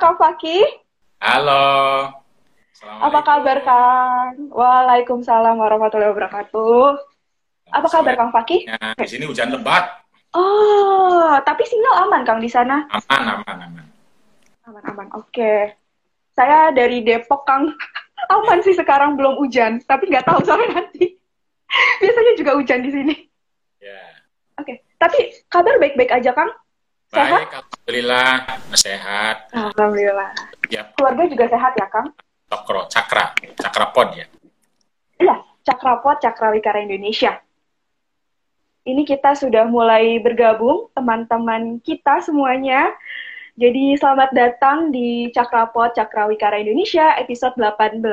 Kang Faki. Halo. Apa kabar Kang? Waalaikumsalam warahmatullahi wabarakatuh. Apa kabar Kang Faki? Ya, di sini hujan lebat. Oh, tapi sinyal aman Kang di sana? Aman, aman, aman. Aman, aman. Oke. Saya dari Depok Kang. aman sih sekarang belum hujan, tapi nggak tahu sampai nanti. Biasanya juga hujan di sini. Ya. Oke, tapi kabar baik-baik aja Kang? Sehat? Baik, alhamdulillah sehat. Alhamdulillah. Ya, Keluarga juga sehat ya Kang? Cokro, Cakra, Cakra Pod ya. Iya, Cakrapot Cakra Wikara Indonesia. Ini kita sudah mulai bergabung, teman-teman kita semuanya. Jadi selamat datang di Cakrapot Cakra Wikara Indonesia episode 18.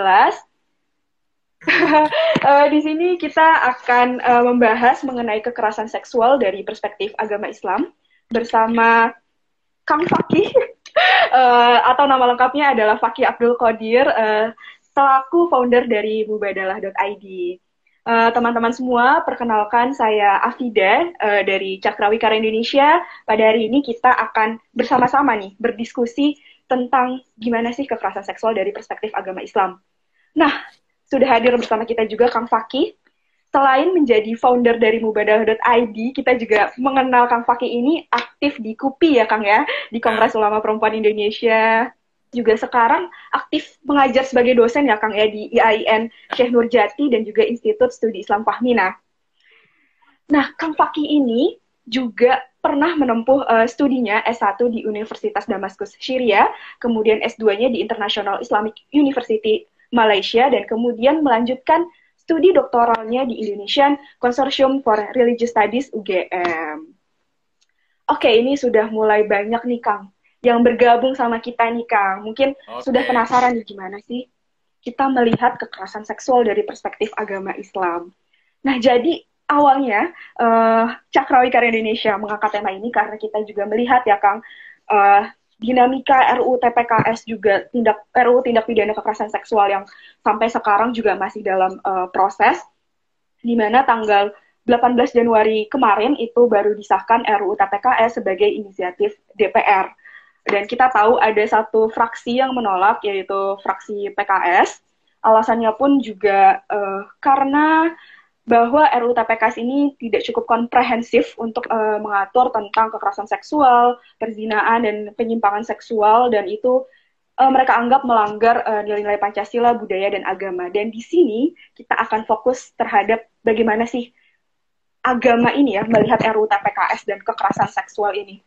Eh, di sini kita akan eh, membahas mengenai kekerasan seksual dari perspektif agama Islam bersama Kang Fakih eh, atau nama lengkapnya adalah Fakih Abdul Qadir eh, selaku founder dari mubadalah.id. Eh, teman-teman semua, perkenalkan saya Afida eh, dari Cakrawikara Indonesia. Pada hari ini kita akan bersama-sama nih berdiskusi tentang gimana sih kekerasan seksual dari perspektif agama Islam. Nah, sudah hadir bersama kita juga Kang Fakih selain menjadi founder dari Mubadalah.id, kita juga mengenal Kang Fakih ini aktif di KUPI ya Kang ya, di Kongres Ulama Perempuan Indonesia. Juga sekarang aktif mengajar sebagai dosen ya Kang ya di IAIN Syekh Nurjati dan juga Institut Studi Islam Fahmina. Nah, Kang Fakih ini juga pernah menempuh uh, studinya S1 di Universitas Damaskus Syria, kemudian S2-nya di International Islamic University Malaysia, dan kemudian melanjutkan studi doktoralnya di Indonesian Consortium for Religious Studies UGM. Oke, ini sudah mulai banyak nih Kang yang bergabung sama kita nih Kang. Mungkin Oke. sudah penasaran nih gimana sih kita melihat kekerasan seksual dari perspektif agama Islam. Nah, jadi awalnya uh, Cakrawikara Indonesia mengangkat tema ini karena kita juga melihat ya Kang uh, dinamika RUU TPKS juga tindak RUU tindak pidana kekerasan seksual yang sampai sekarang juga masih dalam uh, proses di mana tanggal 18 Januari kemarin itu baru disahkan RUU TPKS sebagai inisiatif DPR. Dan kita tahu ada satu fraksi yang menolak yaitu fraksi PKS. Alasannya pun juga uh, karena bahwa RUU TPKS ini tidak cukup komprehensif untuk uh, mengatur tentang kekerasan seksual, perzinaan dan penyimpangan seksual dan itu uh, mereka anggap melanggar uh, nilai-nilai Pancasila, budaya dan agama. Dan di sini kita akan fokus terhadap bagaimana sih agama ini ya melihat RUU TPKS dan kekerasan seksual ini.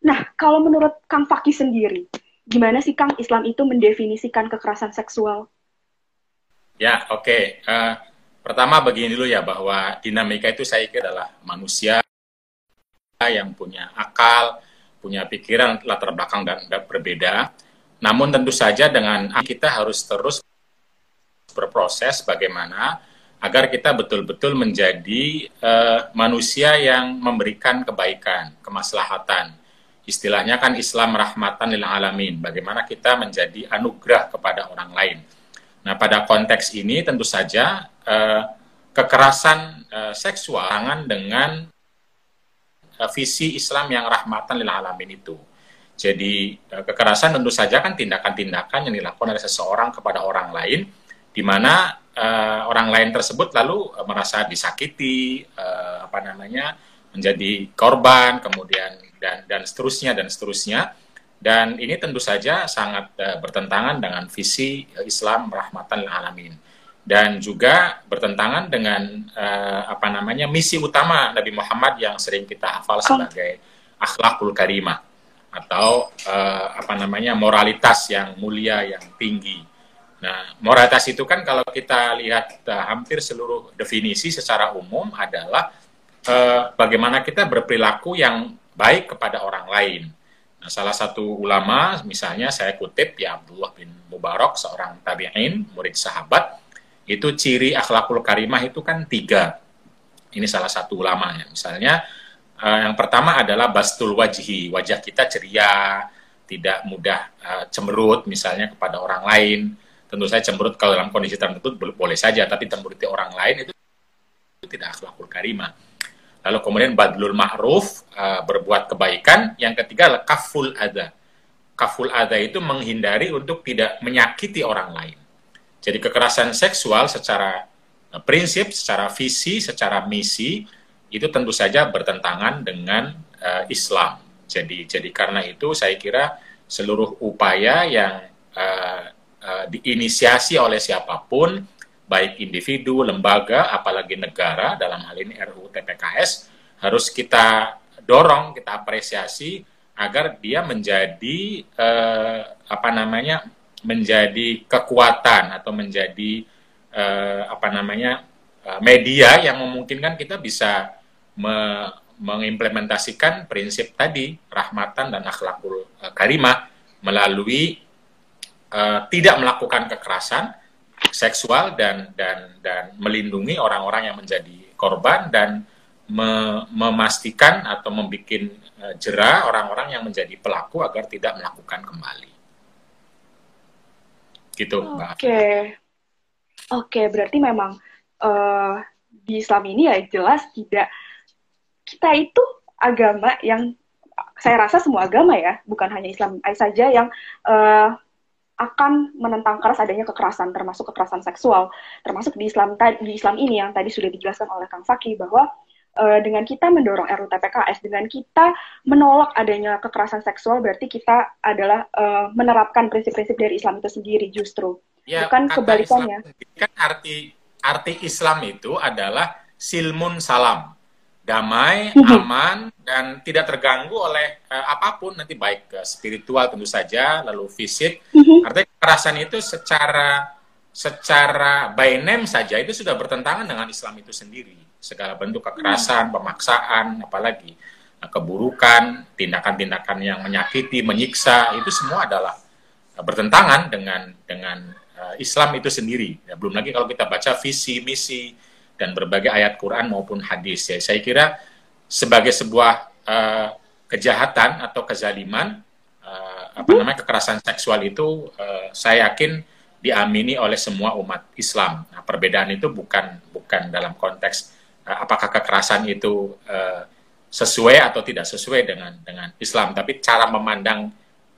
Nah, kalau menurut Kang Fakih sendiri, gimana sih Kang Islam itu mendefinisikan kekerasan seksual? Ya, oke. Uh, pertama begini dulu ya bahwa dinamika itu saya kira adalah manusia yang punya akal, punya pikiran latar belakang dan, berbeda. Namun tentu saja dengan kita harus terus berproses bagaimana agar kita betul-betul menjadi uh, manusia yang memberikan kebaikan, kemaslahatan. Istilahnya kan Islam rahmatan lil alamin. Bagaimana kita menjadi anugerah kepada orang lain. Nah, pada konteks ini tentu saja uh, kekerasan uh, seksual tangan dengan uh, visi Islam yang rahmatan lil alamin itu. Jadi uh, kekerasan tentu saja kan tindakan-tindakan yang dilakukan oleh seseorang kepada orang lain di mana uh, orang lain tersebut lalu uh, merasa disakiti, uh, apa namanya, menjadi korban, kemudian dan dan seterusnya dan seterusnya. Dan ini tentu saja sangat uh, bertentangan dengan visi Islam rahmatan lil alamin dan juga bertentangan dengan uh, apa namanya misi utama Nabi Muhammad yang sering kita hafal sebagai akhlakul karimah atau uh, apa namanya moralitas yang mulia yang tinggi. Nah, moralitas itu kan kalau kita lihat uh, hampir seluruh definisi secara umum adalah uh, bagaimana kita berperilaku yang baik kepada orang lain. Nah, salah satu ulama, misalnya saya kutip ya Abdullah bin Mubarak, seorang tabi'in, murid sahabat, itu ciri akhlakul karimah itu kan tiga. Ini salah satu ulamanya. Misalnya, uh, yang pertama adalah bastul wajhi, wajah kita ceria, tidak mudah uh, cemberut misalnya kepada orang lain, tentu saya cemberut kalau dalam kondisi tertentu boleh saja, tapi cemberuti orang lain itu, tidak akhlakul karimah. Lalu kemudian badlul ma'ruf, uh, berbuat kebaikan. Yang ketiga adalah kaful ada. kaful ada itu menghindari untuk tidak menyakiti orang lain. Jadi kekerasan seksual secara eh, prinsip, secara visi, secara misi itu tentu saja bertentangan dengan uh, Islam. Jadi jadi karena itu saya kira seluruh upaya yang uh, uh, diinisiasi oleh siapa pun baik individu, lembaga, apalagi negara dalam hal ini RUU TPKS harus kita dorong, kita apresiasi agar dia menjadi eh, apa namanya menjadi kekuatan atau menjadi eh, apa namanya eh, media yang memungkinkan kita bisa me mengimplementasikan prinsip tadi rahmatan dan akhlakul eh, karimah melalui eh, tidak melakukan kekerasan seksual dan dan dan melindungi orang-orang yang menjadi korban dan me memastikan atau membuat uh, jerah orang-orang yang menjadi pelaku agar tidak melakukan kembali. Gitu. Oke. Okay. Oke, okay, berarti memang uh, di Islam ini ya jelas tidak kita itu agama yang saya rasa semua agama ya, bukan hanya Islam saja yang uh, akan menentang keras adanya kekerasan, termasuk kekerasan seksual, termasuk di Islam di Islam ini yang tadi sudah dijelaskan oleh Kang Faki bahwa uh, dengan kita mendorong RUTPKS, dengan kita menolak adanya kekerasan seksual, berarti kita adalah uh, menerapkan prinsip-prinsip dari Islam itu sendiri justru, ya, bukan kebalikannya. Islam, kan arti arti Islam itu adalah silmun salam, damai, mhm. aman, dan tidak terganggu oleh uh, apa pun nanti baik uh, spiritual tentu saja, lalu fisik. Mhm. Artinya kekerasan itu secara secara by name saja itu sudah bertentangan dengan Islam itu sendiri segala bentuk kekerasan, hmm. pemaksaan, apalagi eh, keburukan, tindakan-tindakan yang menyakiti, menyiksa, itu semua adalah eh, bertentangan dengan dengan uh, Islam itu sendiri. Ya, belum lagi kalau kita baca visi, misi, dan berbagai ayat Quran maupun hadis. Ya, saya kira sebagai sebuah uh, kejahatan atau kezaliman, uh, apa namanya kekerasan seksual itu, uh, saya yakin diamini oleh semua umat Islam. Nah, perbedaan itu bukan bukan dalam konteks Eh, apakah kekerasan itu uh, sesuai atau tidak sesuai dengan dengan Islam, tapi cara memandang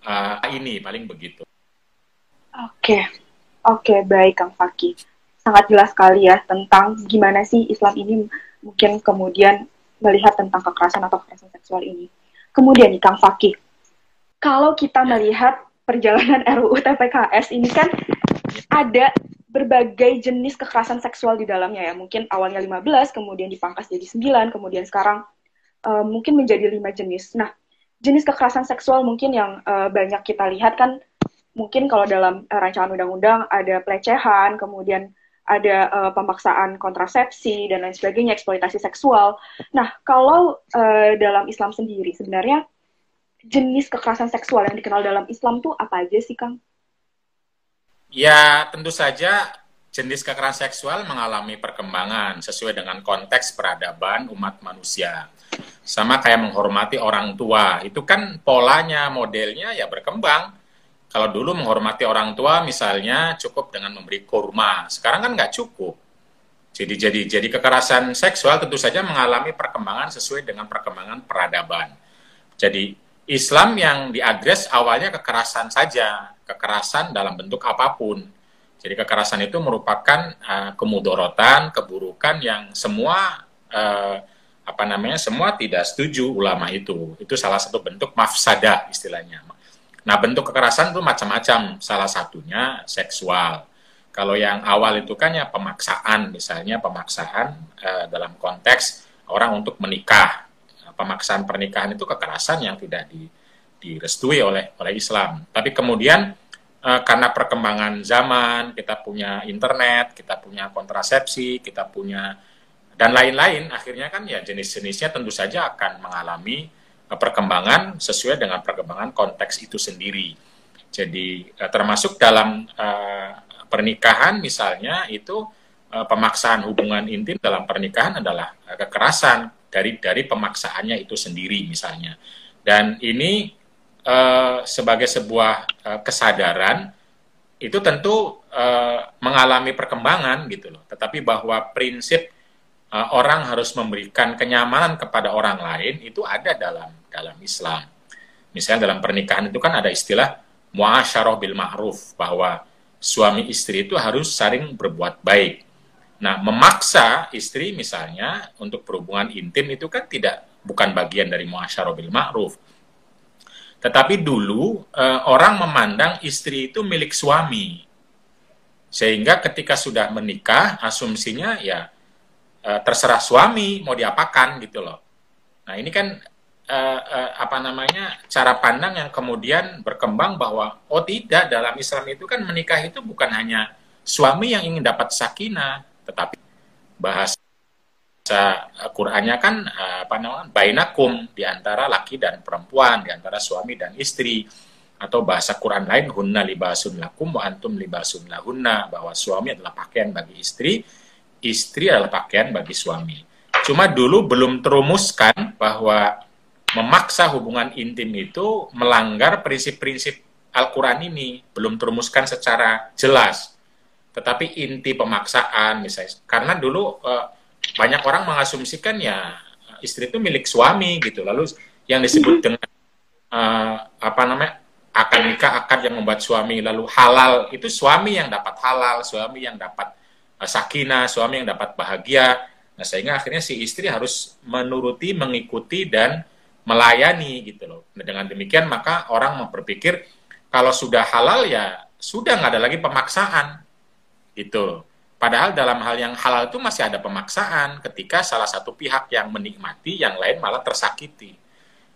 uh, ini paling begitu. Oke, okay. oke okay, baik Kang Faki, sangat jelas sekali ya tentang gimana sih Islam ini mungkin kemudian melihat tentang kekerasan atau kekerasan seksual ini. Kemudian nih Kang Faki, kalau kita melihat perjalanan RUU TPKS ini kan ada berbagai jenis kekerasan seksual di dalamnya ya. Mungkin awalnya 15, kemudian dipangkas jadi 9, kemudian sekarang uh, mungkin menjadi lima jenis. Nah, jenis kekerasan seksual mungkin yang uh, banyak kita lihat kan mungkin kalau dalam uh, rancangan undang-undang ada pelecehan, kemudian ada uh, pemaksaan kontrasepsi dan lain sebagainya, eksploitasi seksual. Nah, kalau uh, dalam Islam sendiri sebenarnya jenis kekerasan seksual yang dikenal dalam Islam tuh apa aja sih, Kang? Ya, tentu saja jenis kekerasan seksual mengalami perkembangan sesuai dengan konteks peradaban umat manusia. Sama kayak menghormati orang tua, itu kan polanya, modelnya ya berkembang. Kalau dulu menghormati orang tua misalnya cukup dengan memberi kurma, sekarang kan nggak cukup. Jadi jadi jadi kekerasan seksual tentu saja mengalami perkembangan sesuai dengan perkembangan peradaban. Jadi Islam yang diadres awalnya kekerasan saja, kekerasan dalam bentuk apa pun. Jadi kekerasan itu merupakan uh, kemudorotan, keburukan yang semua uh, apa namanya semua tidak setuju ulama itu. Itu salah satu bentuk mafsada istilahnya. Nah bentuk kekerasan itu macam-macam. Salah satunya seksual. Kalau yang awal itu kan ya pemaksaan, misalnya pemaksaan uh, dalam konteks orang untuk menikah pemaksaan pernikahan itu kekerasan yang tidak di, direstui oleh oleh Islam. Tapi kemudian uh, karena perkembangan zaman, kita punya internet, kita punya kontrasepsi, kita punya dan lain-lain, akhirnya kan ya jenis-jenisnya tentu saja akan mengalami uh, perkembangan sesuai dengan perkembangan konteks itu sendiri. Jadi uh, termasuk dalam pernikahan misalnya itu pemaksaan hubungan intim dalam pernikahan adalah kekerasan dari dari pemaksaannya itu sendiri misalnya. Dan ini uh, sebagai sebuah uh, kesadaran itu tentu uh, mengalami perkembangan gitu loh. Tetapi bahwa prinsip uh, orang harus memberikan kenyamanan kepada orang lain itu ada dalam dalam Islam. Misalnya dalam pernikahan itu kan ada istilah muasyarah bil ma'ruf bahwa suami istri itu harus saling berbuat baik. Nah, memaksa istri misalnya untuk berhubungan intim itu kan tidak bukan bagian dari muasyarah bil ma'ruf. Tetapi dulu eh, orang memandang istri itu milik suami. Sehingga ketika sudah menikah, asumsinya ya eh, terserah suami mau diapakan gitu loh. Nah, ini kan uh, uh, apa namanya cara pandang yang kemudian berkembang bahwa oh tidak dalam Islam itu kan menikah itu bukan hanya suami yang ingin dapat sakinah tetapi bahasa Qurannya kan uh, apa namanya bainakum di antara laki dan perempuan di antara suami dan istri. Atau bahasa Quran lain hunna libasun lakum wa antum libasun lahunna bahwa suami adalah pakaian bagi istri istri adalah pakaian bagi suami. Cuma dulu belum terumuskan bahwa memaksa hubungan intim itu melanggar prinsip-prinsip Al-Quran ini, belum terumuskan secara jelas. Tetapi inti pemaksaan misalnya, karena dulu uh, banyak orang mengasumsikan ya istri itu milik suami gitu, lalu yang disebut mhm. dengan uh, apa namanya akan nikah akad yang membuat suami lalu halal itu suami yang dapat halal, suami yang dapat uh, sakinah, suami yang dapat bahagia. Nah sehingga akhirnya si istri harus menuruti, mengikuti dan melayani gitu loh. Nah, dengan demikian maka orang berpikir kalau sudah halal ya sudah nggak ada lagi pemaksaan gitu. Padahal dalam hal yang halal itu masih ada pemaksaan ketika salah satu pihak yang menikmati, yang lain malah tersakiti.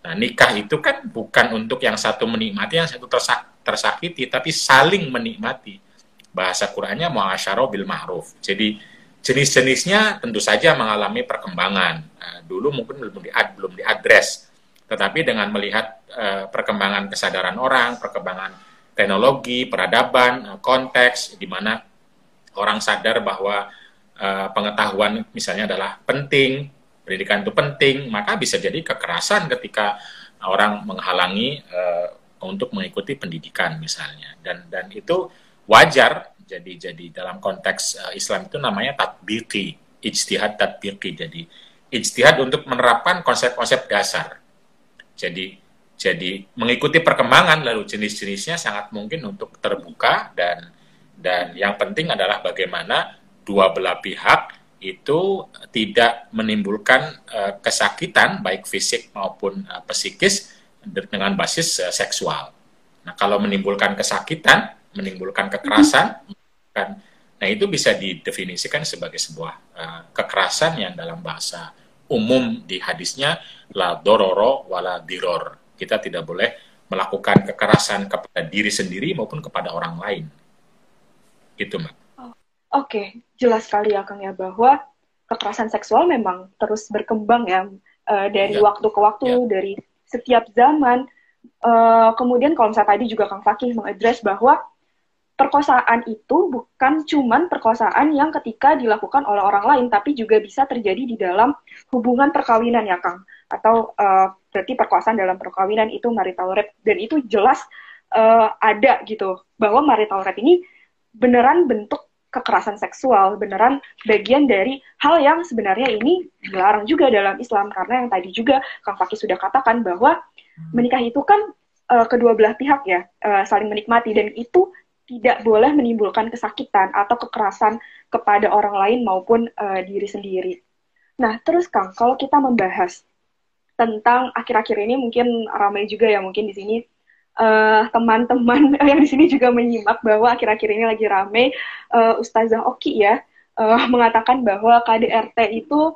Nah, nikah itu kan bukan untuk yang satu menikmati, yang satu tersak tersakiti, tapi saling menikmati. Bahasa Qurannya mu'asyaro bil ma'ruf. Jadi jenis-jenisnya tentu saja mengalami perkembangan. Nah, dulu mungkin belum di belum diadres tetapi dengan melihat uh, perkembangan kesadaran orang, perkembangan teknologi, peradaban, uh, konteks di mana orang sadar bahwa uh, pengetahuan misalnya adalah penting, pendidikan itu penting, maka bisa jadi kekerasan ketika orang menghalangi uh, untuk mengikuti pendidikan misalnya. Dan dan itu wajar jadi jadi dalam konteks uh, Islam itu namanya tatbiki, ijtihad tatbiki. Jadi ijtihad untuk menerapkan konsep-konsep dasar jadi jadi mengikuti perkembangan lalu jenis-jenisnya sangat mungkin untuk terbuka dan dan yang penting adalah bagaimana dua belah pihak itu tidak menimbulkan uh, kesakitan baik fisik maupun uh, psikis dengan basis uh, seksual. Nah, kalau menimbulkan kesakitan, menimbulkan kekerasan, kan, nah itu bisa didefinisikan sebagai sebuah uh, kekerasan yang dalam bahasa umum di hadisnya la dororo wala diror. Kita tidak boleh melakukan kekerasan kepada diri sendiri maupun kepada orang lain. Itu, Mbak. Oke, okay. jelas sekali ya Kang ya bahwa kekerasan seksual memang terus berkembang ya uh, dari ya. waktu ke waktu, ya. dari setiap zaman. Uh, kemudian kalau misalnya tadi juga Kang Fakih mengadres bahwa perkosaan itu bukan cuman perkosaan yang ketika dilakukan oleh orang lain, tapi juga bisa terjadi di dalam hubungan perkawinan ya Kang. Atau uh, berarti perkosaan dalam perkawinan itu marital rape dan itu jelas uh, ada gitu bahwa marital rape ini beneran bentuk kekerasan seksual, beneran bagian dari hal yang sebenarnya ini dilarang juga dalam Islam karena yang tadi juga Kang Fakih sudah katakan bahwa menikah itu kan uh, kedua belah pihak ya uh, saling menikmati dan itu tidak boleh menimbulkan kesakitan atau kekerasan kepada orang lain maupun uh, diri sendiri. Nah, terus Kang, kalau kita membahas tentang akhir-akhir ini mungkin ramai juga ya mungkin di sini uh, teman-teman yang di sini juga menyimak bahwa akhir-akhir ini lagi ramai uh, Ustazah Oki ya uh, mengatakan bahwa KDRT itu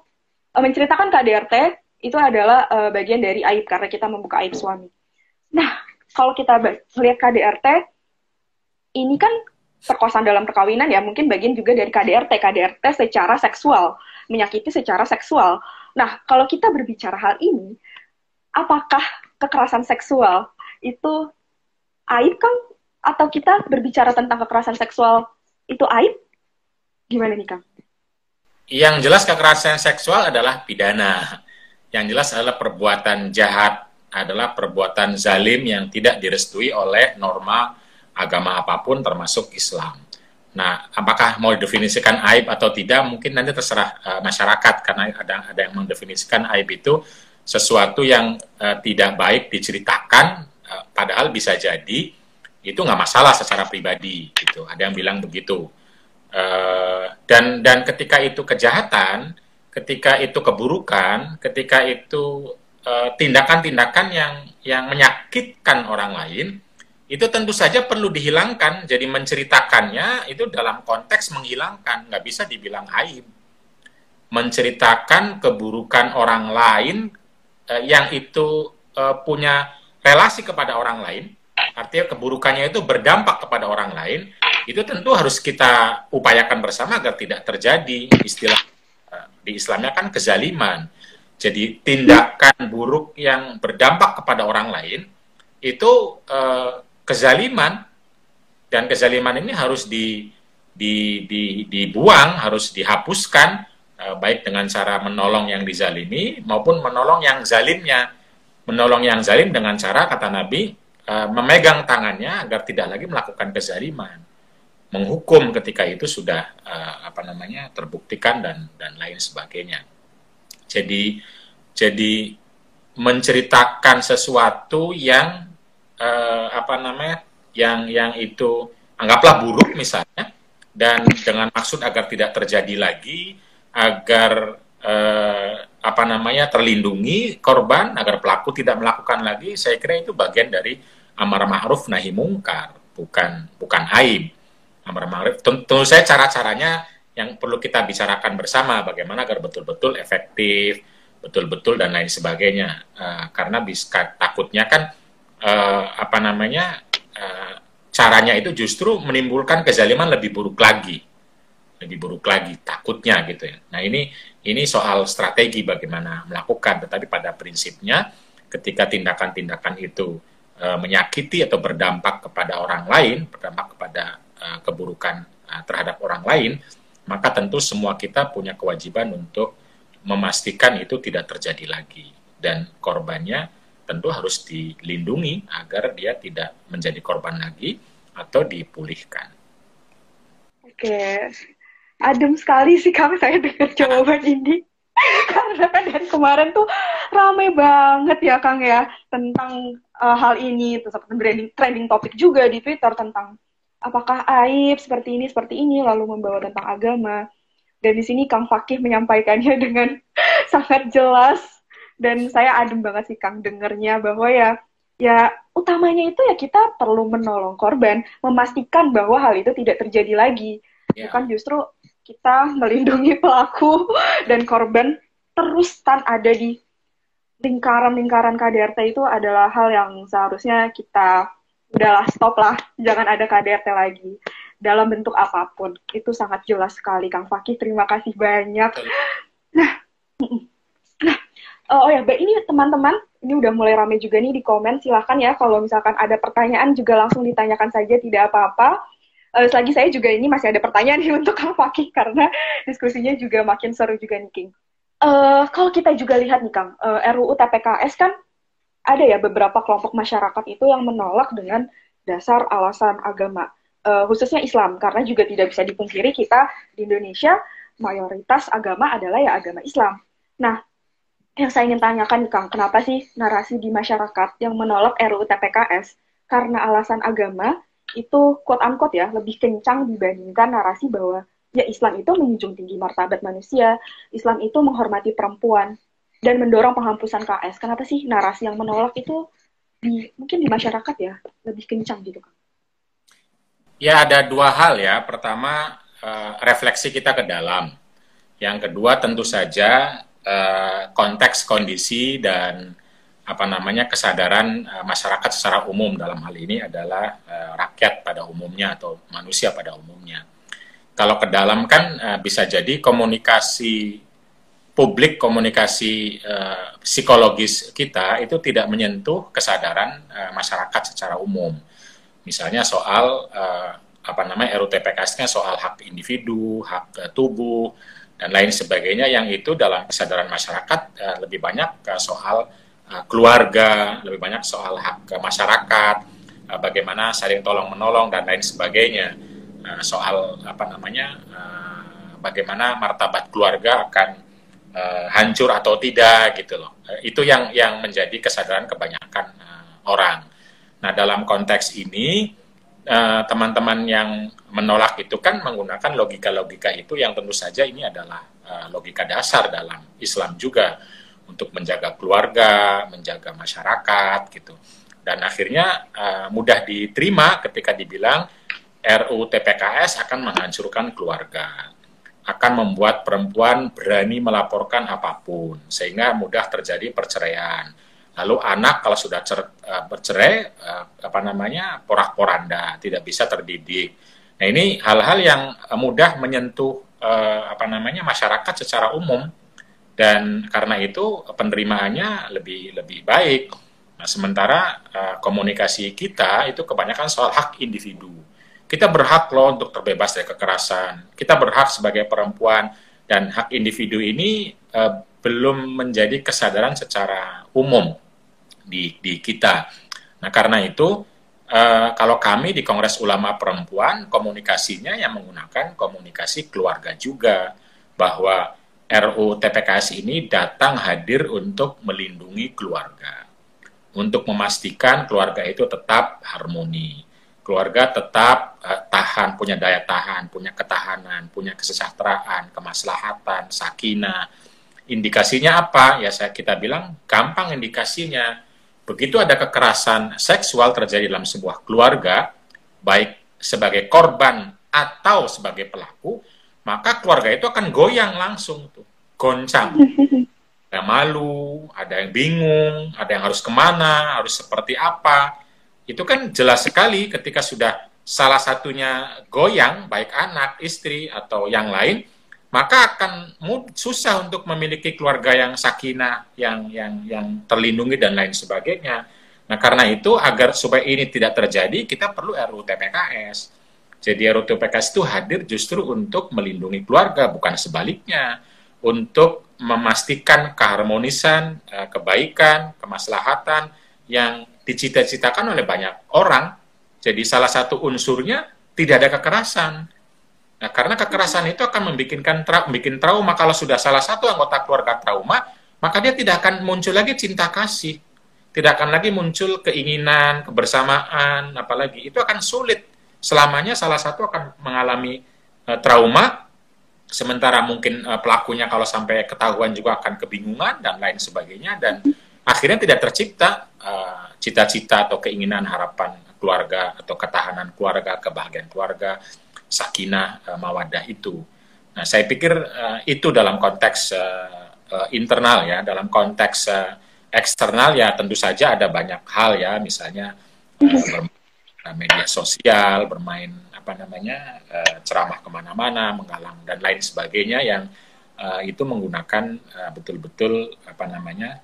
uh, menceritakan KDRT itu adalah uh, bagian dari aib karena kita membuka aib suami. Nah, kalau kita melihat KDRT ini kan perkosaan dalam perkawinan ya mungkin bagian juga dari KDRT KDRT secara seksual menyakiti secara seksual. Nah kalau kita berbicara hal ini apakah kekerasan seksual itu aib kan atau kita berbicara tentang kekerasan seksual itu aib? Gimana nih kang? Yang jelas kekerasan seksual adalah pidana. Yang jelas adalah perbuatan jahat adalah perbuatan zalim yang tidak direstui oleh norma agama apa pun termasuk Islam. Nah, apakah mau didefinisikan aib atau tidak mungkin nanti terserah uh, masyarakat. Karena ada ada yang mendefinisikan aib itu sesuatu yang uh, tidak baik diceritakan padahal bisa jadi itu nggak masalah secara pribadi gitu. Ada yang bilang begitu. Uh, dan dan ketika itu kejahatan ketika itu keburukan ketika itu tindakan-tindakan uh, yang yang menyakitkan orang lain itu tentu saja perlu dihilangkan. Jadi menceritakannya itu dalam konteks menghilangkan nggak bisa dibilang aib. Menceritakan keburukan orang lain uh, yang itu uh, punya relasi kepada orang lain artinya keburukannya itu berdampak kepada orang lain, itu tentu harus kita upayakan bersama agar tidak terjadi istilah eh, di Islamnya kan kezaliman. Jadi tindakan buruk yang berdampak kepada orang lain itu uh, kezaliman dan kezaliman ini harus di, di, di, dibuang, harus dihapuskan uh, baik dengan cara menolong yang dizalimi maupun menolong yang zalimnya. Menolong yang zalim dengan cara kata Nabi Eh, memegang tangannya agar tidak lagi melakukan kezaliman, menghukum ketika itu sudah uh, apa namanya terbuktikan dan dan lain sebagainya. Jadi jadi menceritakan sesuatu yang uh, apa namanya yang yang itu anggaplah buruk misalnya dan dengan maksud agar tidak terjadi lagi agar uh, apa namanya terlindungi korban agar pelaku tidak melakukan lagi saya kira itu bagian dari amar ma'ruf nahi mungkar, bukan bukan aib. Amar ma'ruf tentu saya cara-caranya yang perlu kita bicarakan bersama bagaimana agar betul-betul efektif, betul-betul dan lain sebagainya. Uh, karena bisa takutnya kan uh, apa namanya uh, caranya itu justru menimbulkan kezaliman lebih buruk lagi, lebih buruk lagi takutnya gitu ya. Nah ini ini soal strategi bagaimana melakukan, tetapi pada prinsipnya ketika tindakan-tindakan itu uh, menyakiti atau berdampak kepada orang lain, berdampak kepada uh, keburukan uh, terhadap orang lain, maka tentu semua kita punya kewajiban untuk memastikan itu tidak terjadi lagi dan korbannya tentu harus dilindungi agar dia tidak menjadi korban lagi atau dipulihkan. Oke, adem sekali sih kami saya dengar jawaban ini. Karena kan dari kemarin tuh rame banget ya Kang ya tentang uh, hal ini, terus trending trending topik juga di Twitter tentang apakah aib seperti ini seperti ini lalu membawa tentang agama. Dan di sini Kang Fakih menyampaikannya dengan sangat jelas dan saya adem banget sih Kang dengernya bahwa ya ya utamanya itu ya kita perlu menolong korban, memastikan bahwa hal itu tidak terjadi lagi. Yeah. Bukan justru kita melindungi pelaku dan korban terus tan ada di lingkaran-lingkaran KDRT itu adalah hal yang seharusnya kita udahlah stop lah, jangan ada KDRT lagi dalam bentuk apa pun. Itu sangat jelas sekali, Kang Fakih. Terima kasih banyak. Nah, nah oh ya, ini teman-teman, ini udah mulai rame juga nih di komen. Silahkan ya, kalau misalkan ada pertanyaan juga langsung ditanyakan saja, tidak apa-apa uh, selagi saya juga ini masih ada pertanyaan nih untuk Kang Fakih karena diskusinya juga makin seru juga nih King. Uh, kalau kita juga lihat nih Kang, uh, eh, RUU TPKS kan ada ya beberapa kelompok masyarakat itu yang menolak dengan dasar alasan agama, uh, khususnya Islam karena juga tidak bisa dipungkiri kita di Indonesia mayoritas agama adalah ya agama Islam. Nah, yang saya ingin tanyakan nih Kang, kenapa sih narasi di masyarakat yang menolak RUU TPKS karena alasan agama itu quote unquote ya lebih kencang dibandingkan narasi bahwa ya Islam itu menjunjung tinggi martabat manusia, Islam itu menghormati perempuan dan mendorong penghapusan KS. Kenapa sih narasi yang menolak itu di mungkin di masyarakat ya lebih kencang gitu kan? Ya ada dua hal ya. Pertama uh, refleksi kita ke dalam. Yang kedua tentu saja uh, konteks kondisi dan apa namanya kesadaran uh, masyarakat secara umum dalam hal ini adalah uh, rakyat pada umumnya atau manusia pada umumnya. Kalau ke dalam kan uh, bisa jadi komunikasi publik, komunikasi uh, psikologis kita itu tidak menyentuh kesadaran uh, masyarakat secara umum. Misalnya soal uh, apa namanya RUTPKS-nya soal hak individu, hak uh, tubuh dan lain sebagainya yang itu dalam kesadaran masyarakat uh, lebih banyak uh, soal Eh, keluarga, lebih banyak soal hak ke masyarakat, uh, bagaimana saling tolong menolong dan lain sebagainya. Uh, soal apa namanya, bagaimana martabat keluarga akan hancur atau tidak gitu loh. Itu yang yang menjadi kesadaran kebanyakan orang. Nah, dalam konteks ini eh, teman-teman yang menolak itu kan menggunakan logika-logika itu yang tentu saja ini adalah logika dasar dalam Islam juga untuk menjaga keluarga, menjaga masyarakat gitu. Dan akhirnya uh, mudah diterima ketika dibilang RUU TPKS akan menghancurkan keluarga, akan membuat perempuan berani melaporkan apa pun sehingga mudah terjadi perceraian. Lalu anak kalau sudah cer, uh, bercerai uh, apa namanya porak-poranda, tidak bisa terdidik. Nah, ini hal-hal yang mudah menyentuh uh, apa namanya masyarakat secara umum dan karena itu penerimaannya lebih lebih baik. Nah, sementara uh, komunikasi kita itu kebanyakan soal hak individu. Kita berhak loh untuk terbebas dari kekerasan. Kita berhak sebagai perempuan dan hak individu ini uh, belum menjadi kesadaran secara umum di di kita. Nah, karena itu uh, kalau kami di Kongres Ulama Perempuan komunikasinya yang menggunakan komunikasi keluarga juga bahwa RUU TPKS ini datang hadir untuk melindungi keluarga, untuk memastikan keluarga itu tetap harmoni, keluarga tetap uh, tahan, punya daya tahan, punya ketahanan, punya kesejahteraan, kemaslahatan, sakinah. Indikasinya apa? Ya saya kita bilang gampang indikasinya. Begitu ada kekerasan seksual terjadi dalam sebuah keluarga, baik sebagai korban atau sebagai pelaku, maka keluarga itu akan goyang langsung tuh, goncang. Ada malu, ada yang bingung, ada yang harus ke mana, harus seperti apa. Itu kan jelas sekali ketika sudah salah satunya goyang, baik anak, istri, atau yang lain, maka akan susah untuk memiliki keluarga yang sakinah, yang yang yang terlindungi dan lain sebagainya. Nah, karena itu agar supaya ini tidak terjadi, kita perlu RUU TPKS jadi RUTPKS itu hadir justru untuk melindungi keluarga, bukan sebaliknya. Untuk memastikan keharmonisan, eh, kebaikan, kemaslahatan yang dicita-citakan oleh banyak orang. Jadi salah satu unsurnya tidak ada kekerasan. Nah, karena kekerasan itu akan membuat tra membuat trauma. Kalau sudah salah satu anggota keluarga trauma, maka dia tidak akan muncul lagi cinta kasih. Tidak akan lagi muncul keinginan, kebersamaan, apalagi. Itu akan sulit selamanya salah satu akan mengalami uh, trauma, sementara mungkin uh, pelakunya kalau sampai ketahuan juga akan kebingungan dan lain sebagainya, dan akhirnya tidak tercipta eh, cita-cita uh, atau keinginan harapan keluarga atau ketahanan keluarga, kebahagiaan keluarga, sakinah, uh, mawadah itu. Nah, saya pikir uh, itu dalam konteks uh, uh, internal ya, dalam konteks uh, eksternal ya tentu saja ada banyak hal ya, misalnya uh, uh, media sosial, bermain apa namanya uh, ceramah ke mana-mana, menggalang dan lain sebagainya yang uh, itu menggunakan betul-betul uh, apa namanya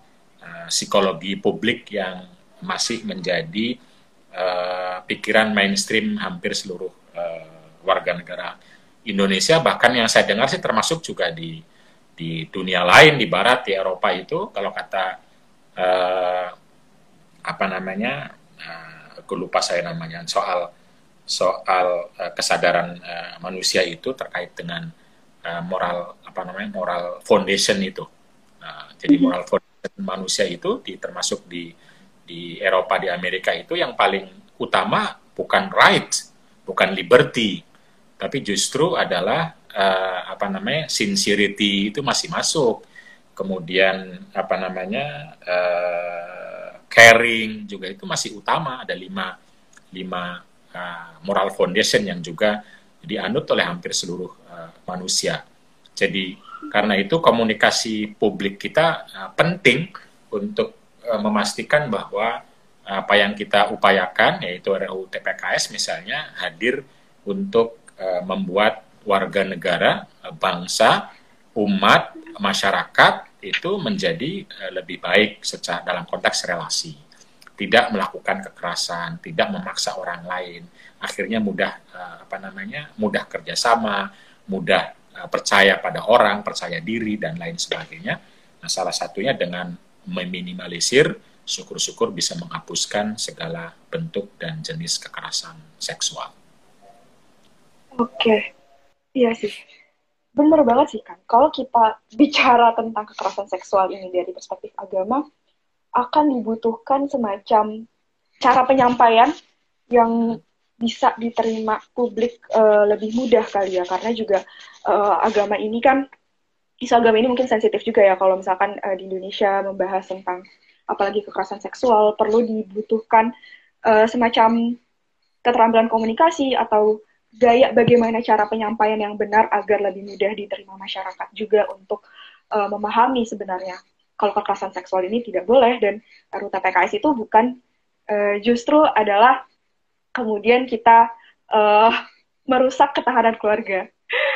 psikologi publik yang masih menjadi pikiran mainstream hampir seluruh uh, warga negara Indonesia. Bahkan yang saya dengar sih termasuk juga di di dunia lain di Barat di Eropa itu kalau kata apa namanya aku lupa saya namanya soal soal uh, kesadaran uh, manusia itu terkait dengan uh, moral apa namanya moral foundation itu. Uh, jadi mhm. moral foundation manusia itu di, termasuk di di Eropa di Amerika itu yang paling utama bukan right, bukan liberty, tapi justru adalah uh, apa namanya sincerity itu masih masuk. Kemudian apa namanya uh, caring juga itu masih utama ada lima lima uh, moral foundation yang juga dianut oleh hampir seluruh uh, manusia. Jadi karena itu komunikasi publik kita uh, penting untuk uh, memastikan bahwa apa yang kita upayakan yaitu RUU TPKS misalnya hadir untuk uh, membuat warga negara, bangsa, umat, masyarakat itu menjadi uh, lebih baik secara dalam konteks relasi. Tidak melakukan kekerasan, tidak memaksa orang lain. Akhirnya mudah uh, apa namanya? mudah kerjasama, mudah uh, percaya pada orang, percaya diri dan lain sebagainya. Nah, salah satunya dengan meminimalisir syukur-syukur bisa menghapuskan segala bentuk dan jenis kekerasan seksual. Oke, iya sih bener banget sih kan kalau kita bicara tentang kekerasan seksual ini dari perspektif agama akan dibutuhkan semacam cara penyampaian yang bisa diterima publik uh, lebih mudah kali ya. Karena juga uh, agama ini kan isu agama ini mungkin sensitif juga ya kalau misalkan uh, di Indonesia membahas tentang apalagi kekerasan seksual perlu dibutuhkan uh, semacam keterampilan komunikasi atau gaya bagaimana cara penyampaian yang benar agar lebih mudah diterima masyarakat juga untuk uh, memahami sebenarnya kalau kekerasan seksual ini tidak boleh dan RUU TPKS itu bukan uh, justru adalah kemudian kita uh, merusak ketahanan keluarga.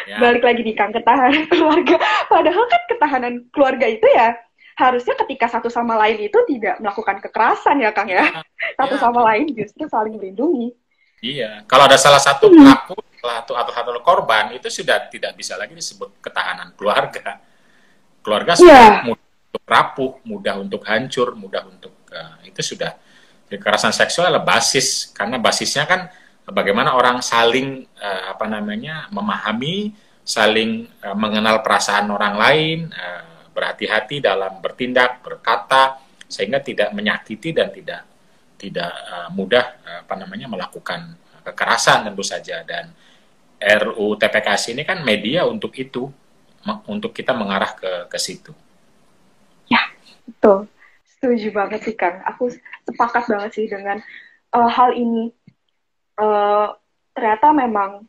Ya. Balik lagi di Kang, ketahanan keluarga. Padahal kan ketahanan keluarga itu ya harusnya ketika satu sama lain itu tidak melakukan kekerasan ya Kang ya. ya. Satu ya. sama lain justru saling melindungi. Iya, kalau ada salah satu hmm. pelaku atau atau satu korban itu sudah tidak bisa lagi disebut ketahanan keluarga. Keluarga sudah ya. mudah untuk rapuh, mudah untuk hancur, mudah untuk uh, itu sudah kekerasan seksual adalah basis karena basisnya kan bagaimana orang saling uh, apa namanya memahami, saling uh, mengenal perasaan orang lain, uh, berhati-hati dalam bertindak, berkata sehingga tidak menyakiti dan tidak tidak uh, mudah uh, apa namanya melakukan kekerasan tentu saja dan RUU TPKS ini kan media untuk itu untuk kita mengarah ke ke situ. Ya, betul. Setuju banget sih Kang. Aku sepakat banget sih dengan uh, hal ini. Uh, ternyata memang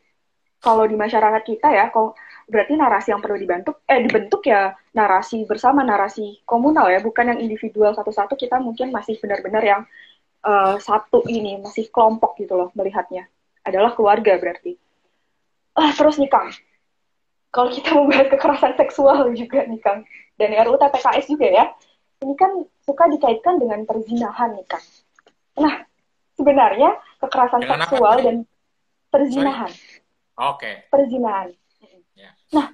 kalau di masyarakat kita ya, kok berarti narasi yang perlu dibentuk, eh dibentuk ya narasi bersama, narasi komunal ya, bukan yang individual satu-satu. Kita mungkin masih benar-benar yang uh, satu ini, masih kelompok gitu loh melihatnya. Adalah keluarga berarti. Ah, terus nih Kang, kalau kita membahas kekerasan seksual juga nih Kang, dan RUU TPKS juga ya, ini kan suka dikaitkan dengan perzinahan nih kan. Nah, sebenarnya kekerasan dengan seksual apa? dan perzinahan. Oke. Okay. Perzinahan. Yeah. Nah,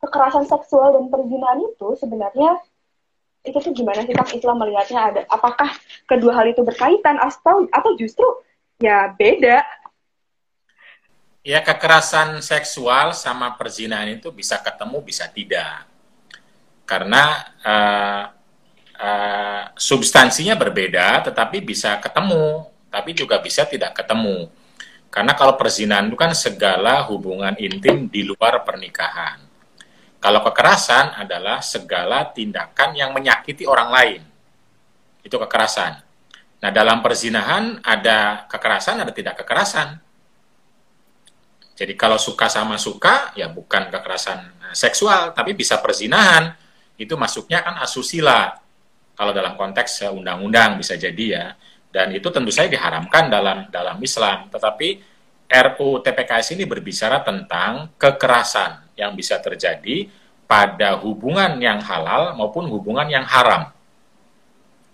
kekerasan seksual dan perzinahan itu sebenarnya itu tuh gimana sih Kang Islam melihatnya ada apakah kedua hal itu berkaitan atau atau justru ya beda? Ya kekerasan seksual sama perzinahan itu bisa ketemu bisa tidak. Karena uh, uh, substansinya berbeda, tetapi bisa ketemu, tapi juga bisa tidak ketemu. Karena kalau perzinahan itu kan segala hubungan intim di luar pernikahan. Kalau kekerasan adalah segala tindakan yang menyakiti orang lain. Itu kekerasan. Nah, dalam perzinahan ada kekerasan, ada tidak kekerasan. Jadi kalau suka sama suka, ya bukan kekerasan seksual, tapi bisa perzinahan. Itu masuknya kan asusila kalau dalam konteks undang-undang bisa jadi ya. Dan itu tentu saja diharamkan dalam dalam Islam. Tetapi RUU TPKS ini berbicara tentang kekerasan yang bisa terjadi pada hubungan yang halal maupun hubungan yang haram.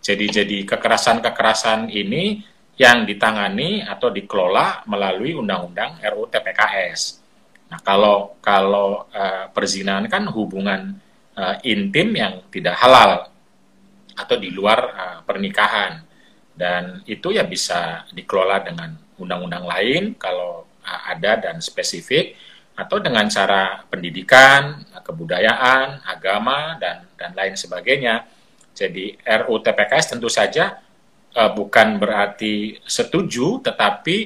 Jadi jadi kekerasan-kekerasan ini yang ditangani atau dikelola melalui undang-undang RUU TPKS. Nah, kalau kalau uh, perzinahan kan hubungan uh, intim yang tidak halal atau di luar uh, pernikahan dan itu ya bisa dikelola dengan undang-undang lain kalau ada dan spesifik atau dengan cara pendidikan, kebudayaan, agama dan dan lain sebagainya. Jadi RUU TPKS tentu saja uh, bukan berarti setuju tetapi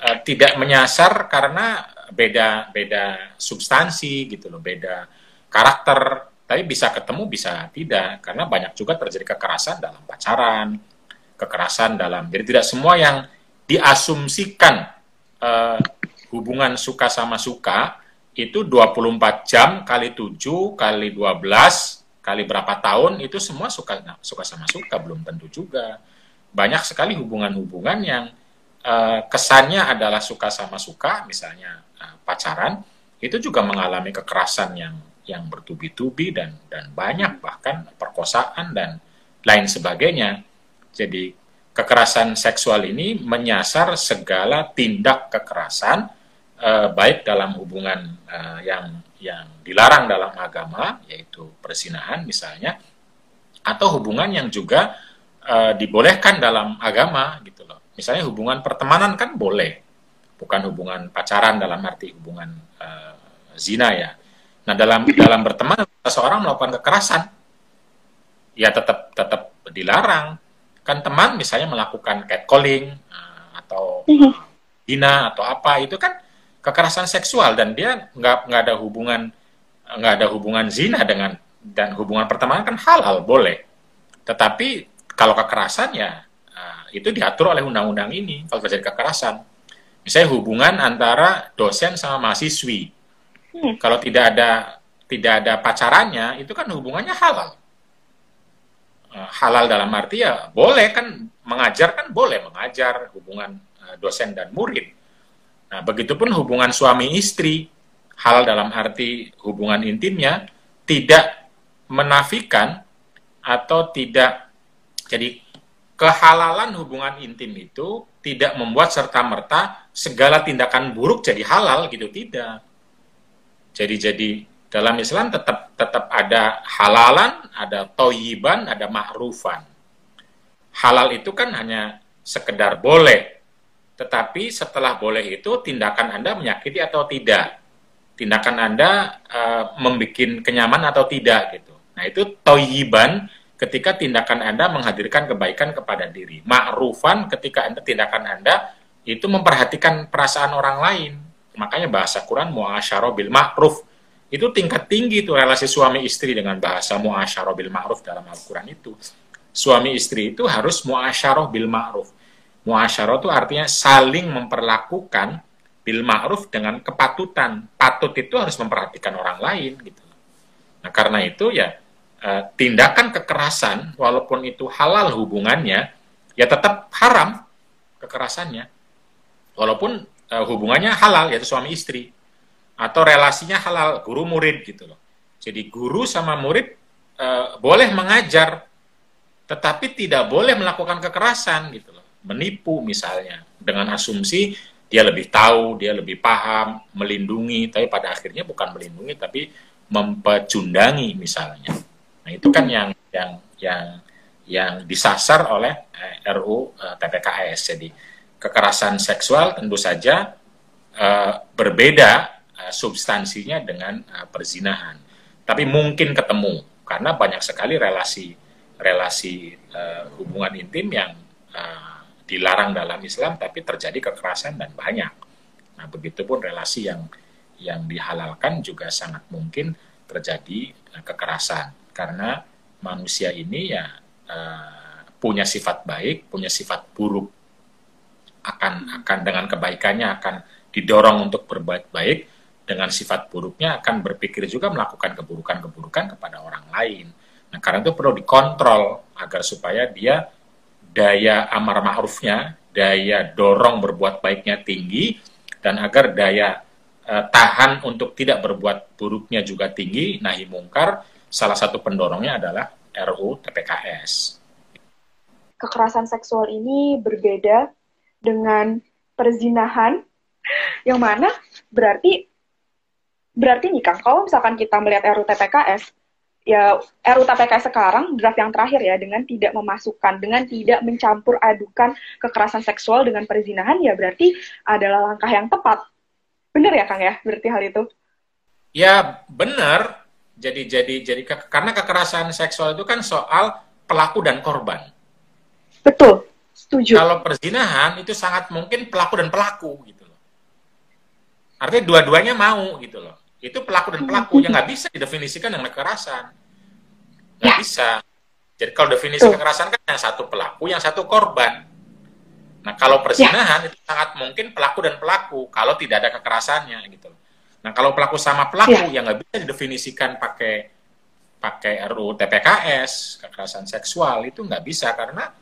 uh, tidak menyasar karena beda-beda substansi gitu loh, beda karakter tapi bisa ketemu, bisa tidak. Karena banyak juga terjadi kekerasan dalam pacaran, kekerasan dalam... Jadi tidak semua yang diasumsikan uh, hubungan suka sama suka itu 24 jam kali 7 kali 12 kali berapa tahun itu semua suka suka sama suka belum tentu juga. Banyak sekali hubungan-hubungan yang uh, kesannya adalah suka sama suka, misalnya uh, pacaran, itu juga mengalami kekerasan yang yang bertubi-tubi dan dan banyak bahkan perkosaan dan lain sebagainya. Jadi kekerasan seksual ini menyasar segala tindak kekerasan eh, baik dalam hubungan eh, yang yang dilarang dalam agama yaitu persinahan misalnya atau hubungan yang juga eh, dibolehkan dalam agama gitu loh. Misalnya hubungan pertemanan kan boleh, bukan hubungan pacaran dalam arti hubungan eh, zina ya Nah, dalam dalam berteman seseorang melakukan kekerasan ya tetap tetap dilarang. kan teman misalnya melakukan catcalling uh, atau hina atau apa itu kan kekerasan seksual dan dia nggak nggak ada hubungan nggak ada hubungan zina dengan dan hubungan pertemanan kan halal boleh. Tetapi kalau kekerasan ya uh, itu diatur oleh undang-undang ini kalau terjadi kekerasan. Misalnya hubungan antara dosen sama mahasiswi. Hmm. kalau tidak ada tidak ada pacarannya itu kan hubungannya halal. Uh, halal dalam arti ya boleh kan mengajar kan boleh mengajar hubungan uh, dosen dan murid nah begitupun hubungan suami istri halal dalam arti hubungan intimnya tidak menafikan atau tidak jadi kehalalan hubungan intim itu tidak membuat serta-merta segala tindakan buruk jadi halal gitu tidak. Jadi jadi dalam Islam tetap tetap ada halalan, ada toyiban, ada ma'rufan. Halal itu kan hanya sekedar boleh. Tetapi setelah boleh itu tindakan Anda menyakiti atau tidak. Tindakan Anda uh, membuat kenyaman atau tidak gitu. Nah, itu toyiban ketika tindakan Anda menghadirkan kebaikan kepada diri. Ma'rufan ketika Anda tindakan Anda itu memperhatikan perasaan orang lain. Makanya bahasa Quran muasyarah bil ma'ruf itu tingkat tinggi itu relasi suami istri dengan bahasa muasyarah bil ma'ruf dalam Al-Qur'an itu. Suami istri itu harus muasyarah bil ma'ruf. Muasyarah itu artinya saling memperlakukan bil ma'ruf dengan kepatutan. Patut itu harus memperhatikan orang lain gitu. Nah, karena itu ya eh, tindakan kekerasan walaupun itu halal hubungannya ya tetap haram kekerasannya. Walaupun eh, hubungannya halal yaitu suami istri atau relasinya halal guru murid gitu loh. Jadi guru sama murid e, boleh mengajar, tetapi tidak boleh melakukan kekerasan gitu loh. Menipu misalnya dengan asumsi dia lebih tahu, dia lebih paham, melindungi, tapi pada akhirnya bukan melindungi tapi mempecundangi misalnya. Nah itu kan yang yang yang yang disasar oleh eh, RU eh, TPKS. Jadi kekerasan seksual tentu saja eh, berbeda Uh, substansinya dengan uh, perzinahan. Tapi mungkin ketemu karena banyak sekali relasi relasi uh, hubungan intim yang uh, dilarang dalam Islam tapi terjadi kekerasan dan banyak. Nah, begitupun relasi yang yang dihalalkan juga sangat mungkin terjadi uh, kekerasan karena manusia ini ya uh, punya sifat baik, punya sifat buruk akan akan dengan kebaikannya akan didorong untuk berbuat baik dengan sifat buruknya akan berpikir juga melakukan keburukan-keburukan kepada orang lain. Nah, karena itu perlu dikontrol agar supaya dia daya amar ma'rufnya, daya dorong berbuat baiknya tinggi, dan agar daya eh, tahan untuk tidak berbuat buruknya juga tinggi, nahi mungkar, salah satu pendorongnya adalah RUU TPKS. Kekerasan seksual ini berbeda dengan perzinahan, yang mana berarti berarti nih Kang, kalau misalkan kita melihat RUU TPKS, ya RUU TPKS sekarang draft yang terakhir ya dengan tidak memasukkan, dengan tidak mencampur adukan kekerasan seksual dengan perzinahan ya berarti adalah langkah yang tepat. Benar ya Kang ya, berarti hal itu? Ya benar. Jadi jadi jadi ke, karena kekerasan seksual itu kan soal pelaku dan korban. Betul, setuju. Kalau perzinahan itu sangat mungkin pelaku dan pelaku gitu loh. Artinya dua-duanya mau gitu loh itu pelaku dan pelaku yang nggak bisa didefinisikan dengan kekerasan nggak ya. bisa jadi kalau definisi Tuh. kekerasan kan yang satu pelaku yang satu korban nah kalau persinahan ya. itu sangat mungkin pelaku dan pelaku kalau tidak ada kekerasannya gitu nah kalau pelaku sama pelaku ya. yang nggak bisa didefinisikan pakai pakai RUU TPKS kekerasan seksual itu nggak bisa karena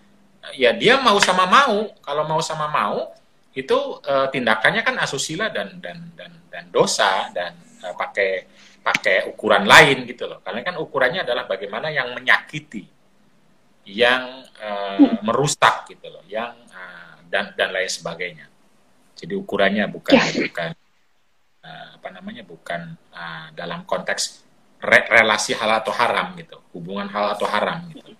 ya dia mau sama mau kalau mau sama mau itu uh, tindakannya kan asusila dan dan dan dan dosa dan uh, pakai pakai ukuran lain gitu loh. Karena kan ukurannya adalah bagaimana yang menyakiti, yang uh, merusak gitu loh, yang uh, dan dan lain sebagainya. Jadi ukurannya bukan ya. bukan uh, apa namanya bukan uh, dalam konteks re relasi hal atau haram gitu, hubungan hal atau haram gitu.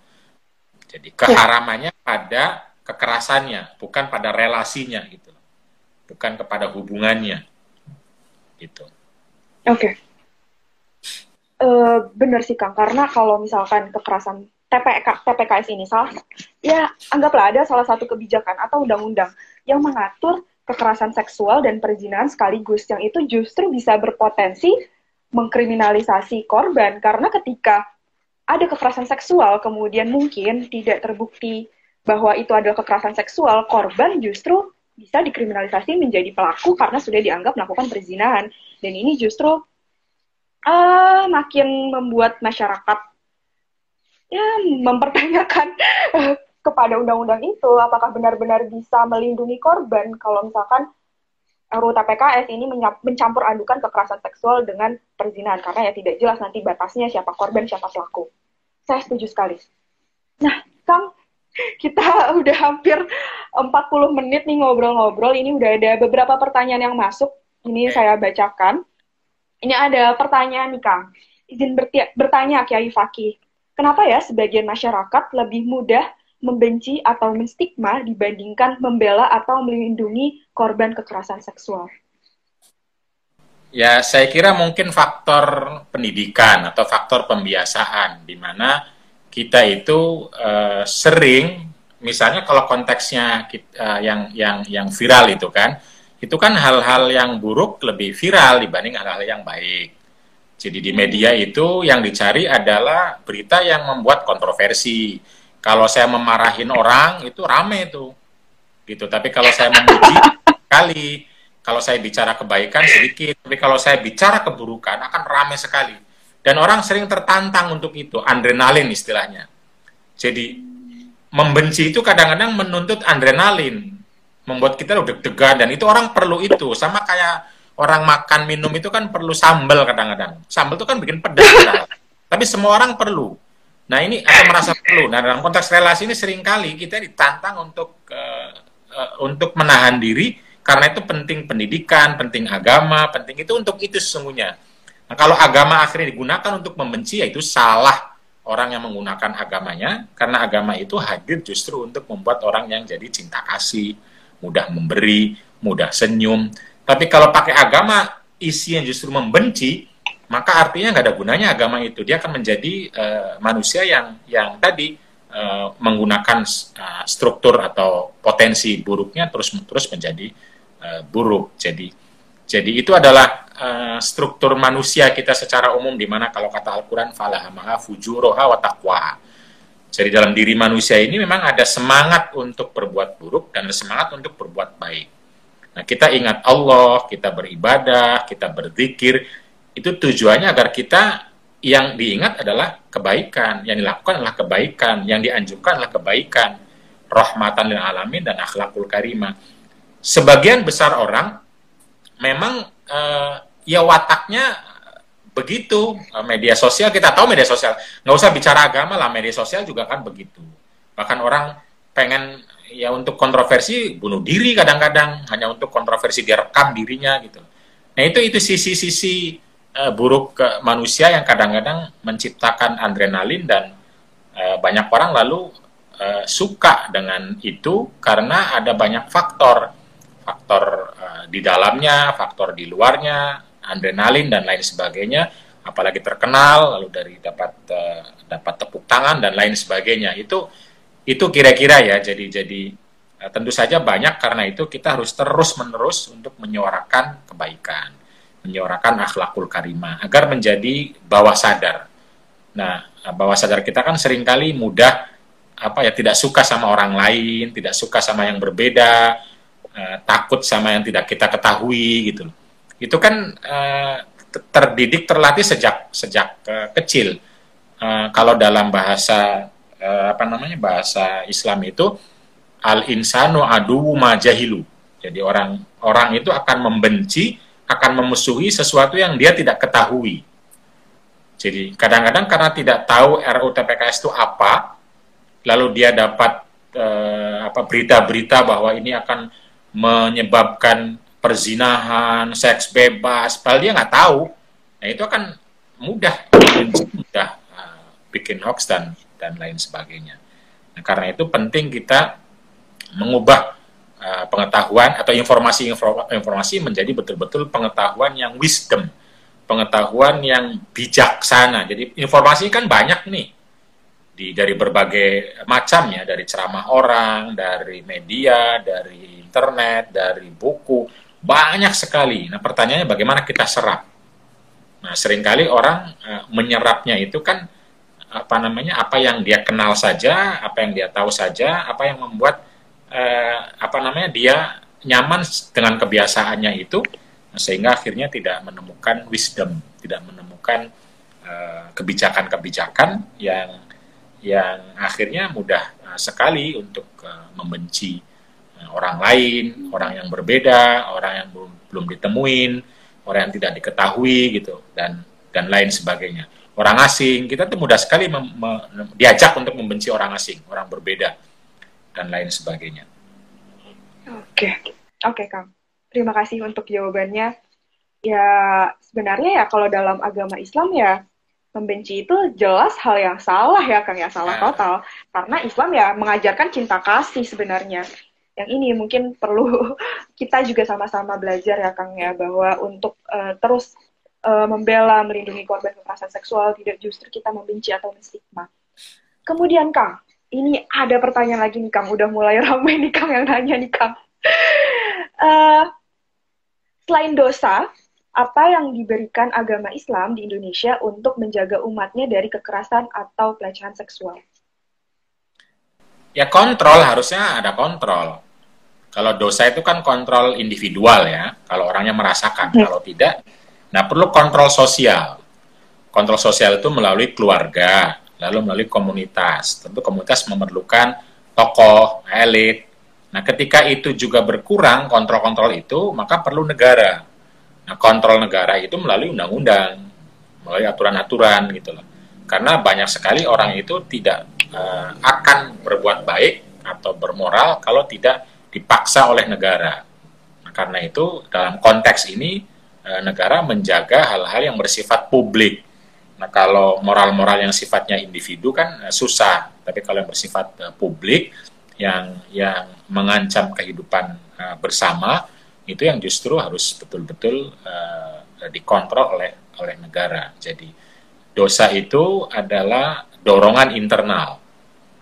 Jadi ya. keharamannya pada kekerasannya, bukan pada relasinya gitu, bukan kepada hubungannya gitu. Oke. Okay. Uh, bener sih Kang, karena kalau misalkan kekerasan TPK, TPKS ini salah ya anggaplah ada salah satu kebijakan atau undang-undang yang mengatur kekerasan seksual dan perzinahan sekaligus yang itu justru bisa berpotensi mengkriminalisasi korban karena ketika ada kekerasan seksual kemudian mungkin tidak terbukti bahwa itu adalah kekerasan seksual korban justru bisa dikriminalisasi menjadi pelaku karena sudah dianggap melakukan perzinahan dan ini justru uh, makin membuat masyarakat ya mempertanyakan uh, kepada undang-undang itu apakah benar-benar bisa melindungi korban kalau misalkan RUU TPKS ini mencampur adukan kekerasan seksual dengan perzinahan karena ya tidak jelas nanti batasnya siapa korban siapa pelaku. Saya setuju sekali. Nah, Kang, kita udah hampir 40 menit nih ngobrol-ngobrol. Ini udah ada beberapa pertanyaan yang masuk. Ini saya bacakan. Ini ada pertanyaan nih, Kang. Izin bertanya, Kiai Fakih. Kenapa ya sebagian masyarakat lebih mudah membenci atau menstigma dibandingkan membela atau melindungi korban kekerasan seksual? Ya, saya kira mungkin faktor pendidikan atau faktor pembiasaan, di mana kita itu uh, sering, misalnya kalau konteksnya kita, uh, yang yang yang viral itu kan, itu kan hal-hal yang buruk lebih viral dibanding hal-hal yang baik. Jadi di media itu yang dicari adalah berita yang membuat kontroversi. Kalau saya memarahin orang itu rame itu. Gitu. Tapi kalau saya memuji kali, kalau saya bicara kebaikan sedikit, tapi kalau saya bicara keburukan akan rame sekali. Dan orang sering tertantang untuk itu, adrenalin istilahnya. Jadi membenci itu kadang-kadang menuntut adrenalin, membuat kita deg-degan dan itu orang perlu itu. Sama kayak orang makan minum itu kan perlu sambal kadang-kadang. Sambal itu kan bikin pedas. Tapi semua orang perlu. Nah ini atau merasa perlu. Nah dalam konteks relasi ini sering kali kita ditantang untuk uh, uh, untuk menahan diri karena itu penting pendidikan, penting agama, penting itu untuk itu sesungguhnya. Nah kalau agama akhirnya digunakan untuk membenci ya itu salah orang yang menggunakan agamanya karena agama itu hadir justru untuk membuat orang yang jadi cinta kasih, mudah memberi, mudah senyum, tapi kalau pakai agama isi yang justru membenci, maka artinya nggak ada gunanya agama itu. Dia akan menjadi uh, manusia yang yang tadi uh, menggunakan uh, struktur atau potensi buruknya terus terus menjadi uh, buruk. Jadi jadi itu adalah uh, struktur manusia kita secara umum di mana kalau kata Al-Qur'an falahamaha fujuroha wa taqwa. Jadi dalam diri manusia ini memang ada semangat untuk berbuat buruk dan ada semangat untuk berbuat baik. Nah, kita ingat Allah, kita beribadah, kita berzikir, itu tujuannya agar kita yang diingat adalah kebaikan, yang dilakukan adalah kebaikan, yang dianjurkan adalah kebaikan, rahmatan lil alamin dan akhlakul karimah. Sebagian besar orang memang uh, ya wataknya begitu. Media sosial kita tahu media sosial. Nggak usah bicara agama lah media sosial juga kan begitu. Bahkan orang pengen ya untuk kontroversi bunuh diri kadang-kadang. Hanya untuk kontroversi dia rekam dirinya gitu. Nah itu itu sisi-sisi uh, buruk ke manusia yang kadang-kadang menciptakan adrenalin dan uh, banyak orang lalu uh, suka dengan itu karena ada banyak faktor. Faktor di dalamnya, faktor di luarnya, adrenalin dan lain sebagainya. Apalagi terkenal lalu dari dapat uh, dapat tepuk tangan dan lain sebagainya itu itu kira-kira ya jadi jadi eh, tentu saja banyak karena itu kita harus terus menerus untuk menyuarakan kebaikan menyuarakan akhlakul karimah agar menjadi bawah sadar nah bawah sadar kita kan sering kali mudah apa ya tidak suka sama orang lain tidak suka sama yang berbeda eh, takut sama yang tidak kita ketahui gitu itu kan eh, terdidik terlatih sejak sejak eh, kecil eh, kalau dalam bahasa uh, apa namanya bahasa Islam itu al insanu adu majahilu. Jadi orang orang itu akan membenci, akan memusuhi sesuatu yang dia tidak ketahui. Jadi kadang-kadang karena tidak tahu RUU TPKS itu apa, lalu dia dapat uh, apa berita-berita bahwa ini akan menyebabkan perzinahan, seks bebas, padahal dia nggak tahu. Nah itu akan mudah, mudah uh, bikin hoax dan dan lain sebagainya. Nah, karena itu penting kita mengubah uh, pengetahuan atau informasi-informasi menjadi betul-betul pengetahuan yang wisdom, pengetahuan yang bijaksana. Jadi informasi kan banyak nih. di dari berbagai macam ya, dari ceramah orang, dari media, dari internet, dari buku, banyak sekali. Nah, pertanyaannya bagaimana kita serap? Nah, sering kali orang uh, menyerapnya itu kan apa namanya? apa yang dia kenal saja, apa yang dia tahu saja, apa yang membuat uh, apa namanya? dia nyaman dengan kebiasaannya itu sehingga akhirnya tidak menemukan wisdom, tidak menemukan eh, kebijakan-kebijakan yang yang akhirnya mudah sekali untuk membenci orang lain, orang yang berbeda, orang yang belum belum ditemuin, orang yang tidak diketahui gitu dan dan lain sebagainya. Orang asing kita tuh mudah sekali mem, me, diajak untuk membenci orang asing, orang berbeda dan lain sebagainya. Oke, oke Kang. Terima kasih untuk jawabannya. Ya sebenarnya ya kalau dalam agama Islam ya membenci itu jelas hal yang salah ya Kang ya salah ya. total. Karena Islam ya mengajarkan cinta kasih sebenarnya. Yang ini mungkin perlu kita juga sama-sama belajar ya Kang ya bahwa untuk uh, terus uh, membela melindungi korban kekerasan seksual tidak justru kita membenci atau menstigma. Kemudian Kang, ini ada pertanyaan lagi nih Kang, udah mulai ramai nih Kang yang nanya nih Kang uh, selain dosa, apa yang diberikan agama Islam di Indonesia untuk menjaga umatnya dari kekerasan atau pelecehan seksual? Ya kontrol, harusnya ada kontrol. Kalau dosa itu kan kontrol individual ya, kalau orangnya merasakan. Hmm. Kalau tidak, nah perlu kontrol sosial. Kontrol sosial itu melalui keluarga, lalu melalui komunitas. Tentu komunitas memerlukan tokoh, elit, Nah, ketika itu juga berkurang kontrol-kontrol itu, maka perlu negara. Nah, kontrol negara itu melalui undang-undang, melalui aturan-aturan gitu loh. Karena banyak sekali orang itu tidak uh, akan berbuat baik atau bermoral kalau tidak dipaksa oleh negara. Nah, karena itu dalam konteks ini uh, negara menjaga hal-hal yang bersifat publik. Nah, kalau moral-moral yang sifatnya individu kan uh, susah, tapi kalau yang bersifat uh, publik yang yang mengancam kehidupan uh, bersama itu yang justru harus betul-betul uh, dikontrol oleh oleh negara. Jadi dosa itu adalah dorongan internal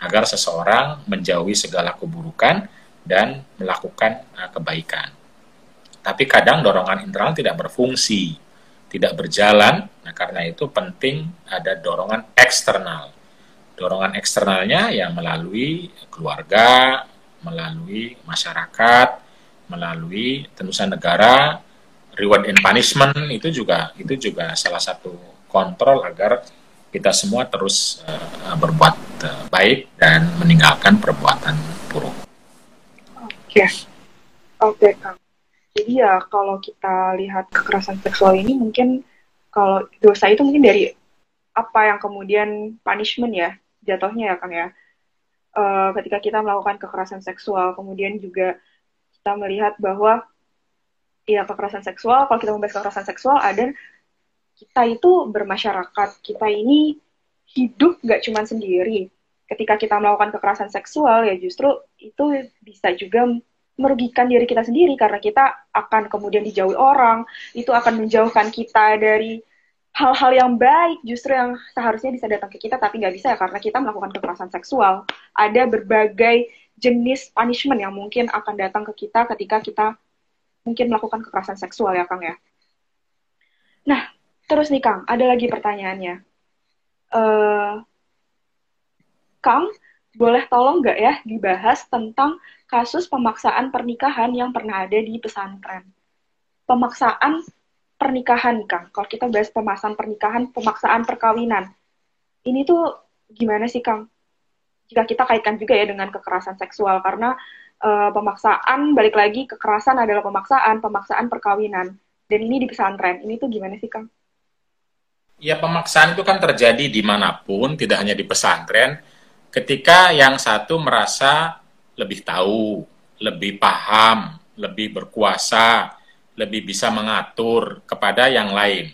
agar seseorang menjauhi segala keburukan dan melakukan uh, kebaikan. Tapi kadang dorongan internal tidak berfungsi, tidak berjalan. Nah, karena itu penting ada dorongan eksternal dorongan eksternalnya ya melalui keluarga, melalui masyarakat, melalui tenusan negara, reward and punishment itu juga itu juga salah satu kontrol agar kita semua terus uh, berbuat uh, baik dan meninggalkan perbuatan buruk. Oke, okay. oke okay, kang. Jadi ya kalau kita lihat kekerasan seksual ini mungkin kalau dosa itu mungkin dari apa yang kemudian punishment ya jatuhnya ya Kang ya. Uh, ketika kita melakukan kekerasan seksual, kemudian juga kita melihat bahwa ya kekerasan seksual, kalau kita membahas kekerasan seksual ada kita itu bermasyarakat, kita ini hidup gak cuma sendiri. Ketika kita melakukan kekerasan seksual ya justru itu bisa juga merugikan diri kita sendiri karena kita akan kemudian dijauhi orang, itu akan menjauhkan kita dari hal-hal yang baik justru yang seharusnya bisa datang ke kita tapi nggak bisa ya karena kita melakukan kekerasan seksual. Ada berbagai jenis punishment yang mungkin akan datang ke kita ketika kita mungkin melakukan kekerasan seksual ya Kang ya. Nah, terus nih Kang, ada lagi pertanyaannya. Uh, Kang, boleh tolong nggak ya dibahas tentang kasus pemaksaan pernikahan yang pernah ada di pesantren? Pemaksaan pernikahan Kang. Kalau kita bahas pemaksaan pernikahan, pemaksaan perkawinan. Ini tuh gimana sih Kang? Jika kita kaitkan juga ya dengan kekerasan seksual karena uh, pemaksaan balik lagi kekerasan adalah pemaksaan, pemaksaan perkawinan. Dan ini di pesantren. Ini tuh gimana sih Kang? Ya pemaksaan itu kan terjadi di mana pun, tidak hanya di pesantren. Ketika yang satu merasa lebih tahu, lebih paham, lebih berkuasa, lebih bisa mengatur kepada yang lain.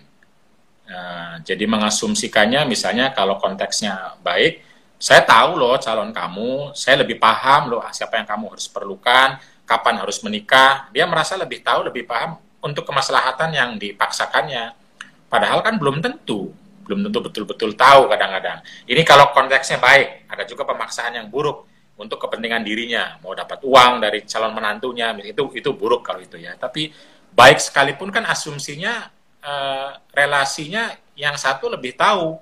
Nah, jadi mengasumsikannya misalnya kalau konteksnya baik, saya tahu loh calon kamu, saya lebih paham loh siapa yang kamu harus perlukan, kapan harus menikah. Dia merasa lebih tahu, lebih paham untuk kemaslahatan yang dipaksakannya. Padahal kan belum tentu. belum tentu betul-betul tahu kadang-kadang. Ini kalau konteksnya baik, ada juga pemaksaan yang buruk untuk kepentingan dirinya, mau dapat uang dari calon menantunya, itu itu buruk kalau itu ya. Tapi baik sekalipun kan asumsinya uh, relasinya yang satu lebih tahu,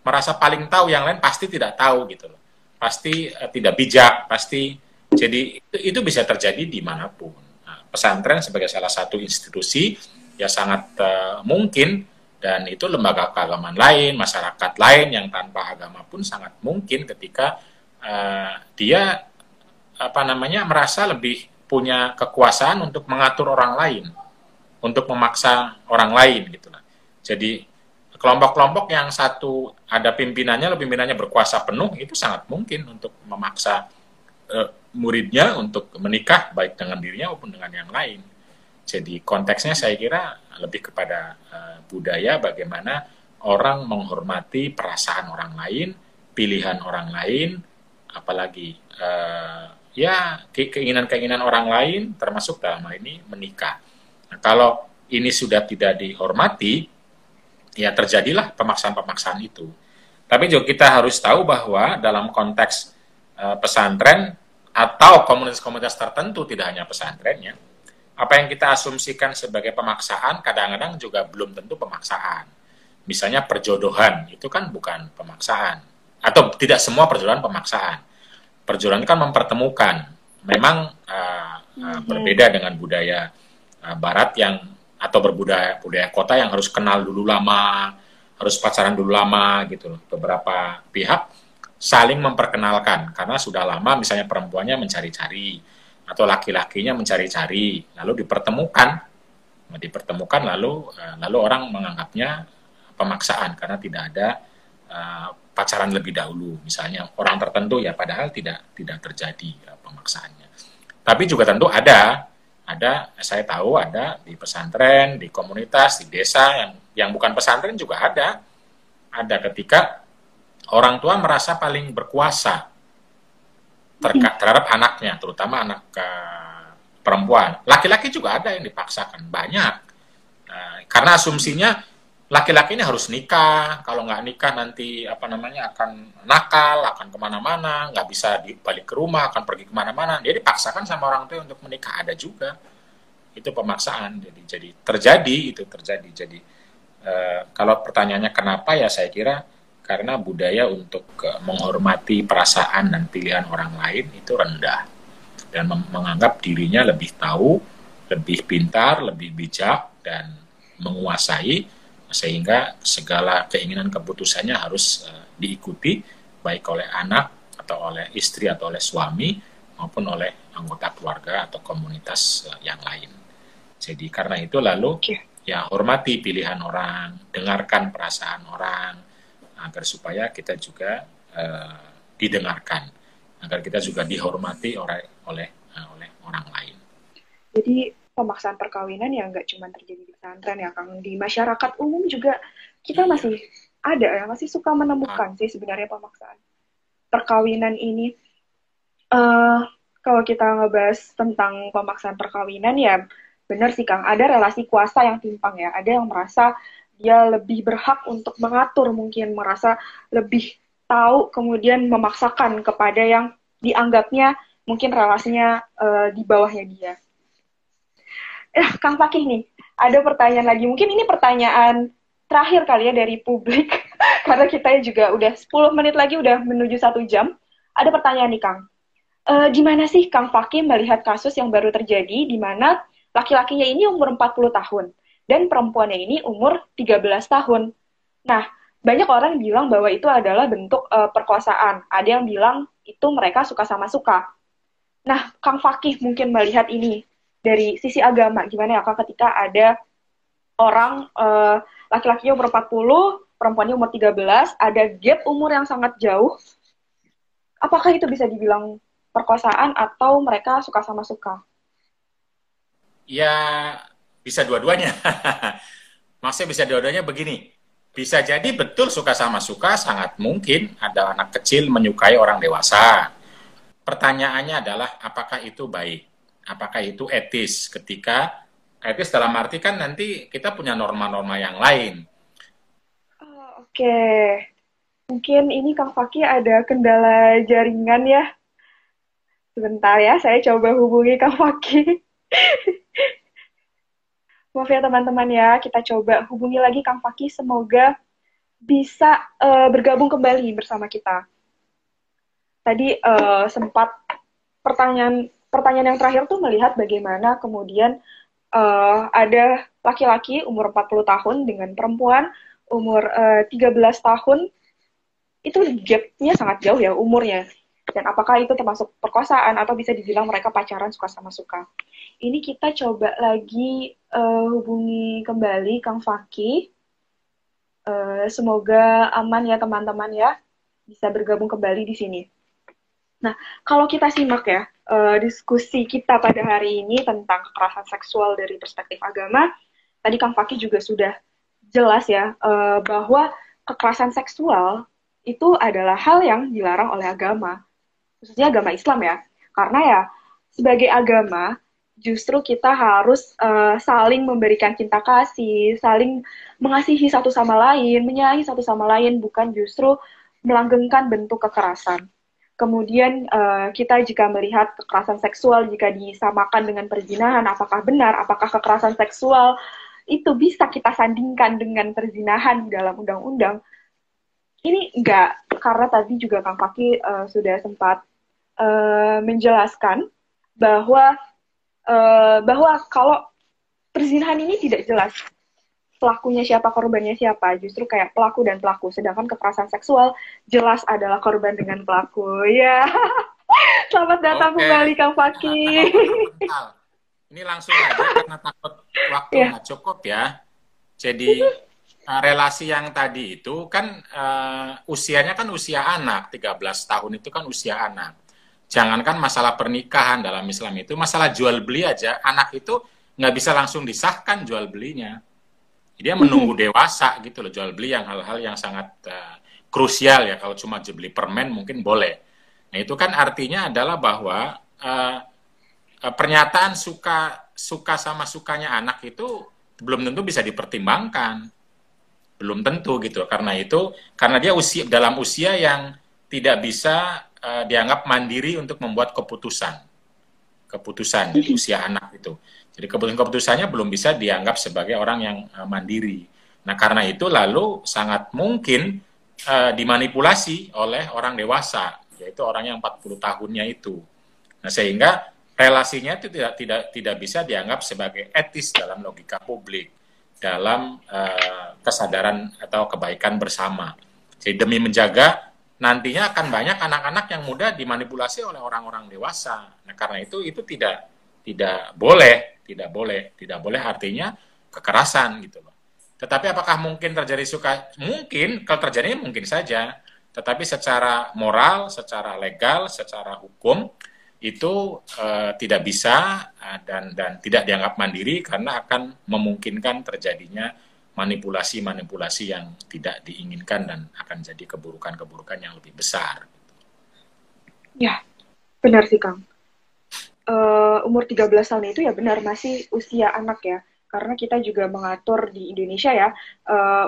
merasa paling tahu, yang lain pasti tidak tahu gitu loh. Pasti uh, tidak bijak, pasti jadi itu, itu bisa terjadi di mana pun. Nah, pesantren sebagai salah satu institusi ya sangat uh, mungkin dan itu lembaga keagamaan lain, masyarakat lain yang tanpa agama pun sangat mungkin ketika uh, dia apa namanya merasa lebih punya kekuasaan untuk mengatur orang lain, untuk memaksa orang lain gitu. Jadi kelompok-kelompok yang satu ada pimpinannya, lebih pimpinannya berkuasa penuh itu sangat mungkin untuk memaksa uh, muridnya untuk menikah baik dengan dirinya maupun dengan yang lain. Jadi konteksnya saya kira lebih kepada uh, budaya bagaimana orang menghormati perasaan orang lain, pilihan orang lain, apalagi uh, ya keinginan-keinginan orang lain termasuk dalam hal ini menikah. Nah, kalau ini sudah tidak dihormati, ya terjadilah pemaksaan-pemaksaan itu. Tapi juga kita harus tahu bahwa dalam konteks uh, pesantren atau komunitas-komunitas tertentu tidak hanya pesantrennya, apa yang kita asumsikan sebagai pemaksaan kadang-kadang juga belum tentu pemaksaan. Misalnya perjodohan itu kan bukan pemaksaan atau tidak semua perjodohan pemaksaan. Perjodohan kan mempertemukan. Memang uh, uh, berbeda dengan budaya uh, barat yang atau berbudaya budaya kota yang harus kenal dulu lama, harus pacaran dulu lama gitu loh. Beberapa pihak saling memperkenalkan karena sudah lama misalnya perempuannya mencari-cari atau laki-lakinya mencari-cari lalu dipertemukan. Dipertemukan lalu eh, lalu orang menganggapnya pemaksaan karena tidak ada uh, pacaran lebih dahulu. Misalnya orang tertentu ya padahal tidak tidak terjadi uh, pemaksaannya. Tapi juga tentu ada ada saya tahu ada di pesantren di komunitas di desa yang yang bukan pesantren juga ada. Ada ketika orang tua merasa paling berkuasa terka- terhadap anaknya, terutama anak uh, perempuan. Laki-laki juga ada yang dipaksakan, banyak. Uh, karena asumsinya laki-laki ini harus nikah, kalau nggak nikah nanti apa namanya akan nakal, akan ke mana-mana, nggak bisa balik ke rumah, akan pergi ke mana-mana. Dia dipaksakan sama orang tua untuk menikah ada juga. Itu pemaksaan. Jadi jadi terjadi itu terjadi. Jadi uh, kalau pertanyaannya kenapa ya saya kira karena budaya untuk menghormati perasaan dan pilihan orang lain itu rendah dan menganggap dirinya lebih tahu, lebih pintar, lebih bijak dan menguasai sehingga segala keinginan keputusannya harus uh, diikuti baik oleh anak atau oleh istri atau oleh suami maupun oleh anggota keluarga atau komunitas uh, yang lain. Jadi karena itu lalu ya hormati pilihan orang, dengarkan perasaan orang, agar supaya kita juga uh, didengarkan, agar kita juga dihormati oleh oleh uh, oleh orang lain. Jadi pemaksaan perkawinan yang nggak cuma terjadi di pesantren ya Kang, di masyarakat umum juga kita iya. masih ada ya, masih suka menemukan ah. sih sebenarnya pemaksaan perkawinan ini. Uh, kalau kita ngebahas tentang pemaksaan perkawinan ya benar sih Kang, ada relasi kuasa yang timpang ya, ada yang merasa dia lebih berhak untuk mengatur mungkin merasa lebih tahu kemudian memaksakan kepada yang dianggapnya mungkin relasinya uh, di bawahnya dia. Eh, Kang Fakih nih, ada pertanyaan lagi. Mungkin ini pertanyaan terakhir kali ya dari publik, karena kita juga udah 10 menit lagi udah menuju satu jam. Ada pertanyaan nih Kang. Uh, gimana sih Kang Fakih melihat kasus yang baru terjadi di mana laki-lakinya ini umur 40 tahun dan perempuannya ini umur 13 tahun. Nah, banyak orang bilang bahwa itu adalah bentuk uh, perkosaan. Ada yang bilang itu mereka suka sama suka. Nah, Kang Fakih mungkin melihat ini dari sisi agama. Gimana ya Kak ketika ada orang uh, laki-lakinya umur 40, perempuannya umur 13, ada gap umur yang sangat jauh. Apakah itu bisa dibilang perkosaan atau mereka suka sama suka? Ya, bisa dua-duanya. Maksudnya bisa dua-duanya begini. Bisa jadi betul suka sama suka, sangat mungkin ada anak kecil menyukai orang dewasa. Pertanyaannya adalah apakah itu baik? Apakah itu etis ketika etis dalam arti kan nanti kita punya norma-norma yang lain. Oh, Oke, mungkin ini Kang Faki ada kendala jaringan ya. Sebentar ya, saya coba hubungi Kang Faki. Maaf ya teman-teman ya, kita coba hubungi lagi Kang Faki. Semoga bisa uh, bergabung kembali bersama kita. Tadi uh, sempat pertanyaan pertanyaan yang terakhir tuh melihat bagaimana kemudian uh, ada laki-laki umur 40 tahun dengan perempuan umur uh, 13 tahun itu gapnya sangat jauh ya umurnya dan apakah itu termasuk perkosaan atau bisa dibilang mereka pacaran suka sama suka ini kita coba lagi uh, hubungi kembali Kang Faki uh, semoga aman ya teman-teman ya. Bisa bergabung kembali di sini. Nah kalau kita simak ya uh, diskusi kita pada hari ini tentang kekerasan seksual dari perspektif agama tadi Kang Faki juga sudah jelas ya uh, bahwa kekerasan seksual itu adalah hal yang dilarang oleh agama, khususnya agama Islam ya. Karena ya sebagai agama justru kita harus uh, saling memberikan cinta kasih, saling mengasihi satu sama lain, menyayangi satu sama lain, bukan justru melanggengkan bentuk kekerasan. Kemudian uh, kita jika melihat kekerasan seksual jika disamakan dengan perzinahan, apakah benar? Apakah kekerasan seksual itu bisa kita sandingkan dengan perzinahan dalam undang-undang. Ini enggak, karena tadi juga Kang Faki uh, sudah sempat uh, menjelaskan bahwa uh, bahwa kalau perzinahan ini tidak jelas pelakunya siapa, korbannya siapa, justru kayak pelaku dan pelaku. Sedangkan kekerasan seksual jelas adalah korban dengan pelaku. Ya, selamat datang okay. kembali Kang Faki. Ini langsung aja karena takut waktu yeah. nggak cukup ya. Jadi uh, relasi yang tadi itu kan uh, usianya kan usia anak, 13 tahun itu kan usia anak. Jangankan masalah pernikahan dalam Islam itu, masalah jual beli aja, anak itu nggak bisa langsung disahkan jual belinya. Dia menunggu dewasa gitu loh jual beli yang hal-hal yang sangat uh, krusial ya. Kalau cuma beli permen mungkin boleh. Nah itu kan artinya adalah bahwa uh, pernyataan suka suka sama sukanya anak itu belum tentu bisa dipertimbangkan belum tentu gitu karena itu karena dia usia dalam usia yang tidak bisa uh, dianggap mandiri untuk membuat keputusan. Keputusan di usia anak itu. Jadi keputusan keputusannya belum bisa dianggap sebagai orang yang uh, mandiri. Nah karena itu lalu sangat mungkin uh, dimanipulasi oleh orang dewasa yaitu orang yang 40 tahunnya itu. Nah sehingga relasinya itu tidak tidak tidak bisa dianggap sebagai etis dalam logika publik dalam uh, kesadaran atau kebaikan bersama. Jadi demi menjaga nantinya akan banyak anak-anak yang mudah dimanipulasi oleh orang-orang dewasa. Nah, karena itu itu tidak tidak boleh, tidak boleh, tidak boleh artinya kekerasan gitu loh. Tetapi apakah mungkin terjadi suka? Mungkin, kalau terjadi mungkin saja. Tetapi secara moral, secara legal, secara hukum, itu uh, tidak bisa uh, dan dan tidak dianggap mandiri karena akan memungkinkan terjadinya manipulasi-manipulasi yang tidak diinginkan dan akan jadi keburukan-keburukan yang lebih besar. Ya, benar sih Kang. Uh, umur 13 tahun itu ya benar masih usia anak ya. Karena kita juga mengatur di Indonesia ya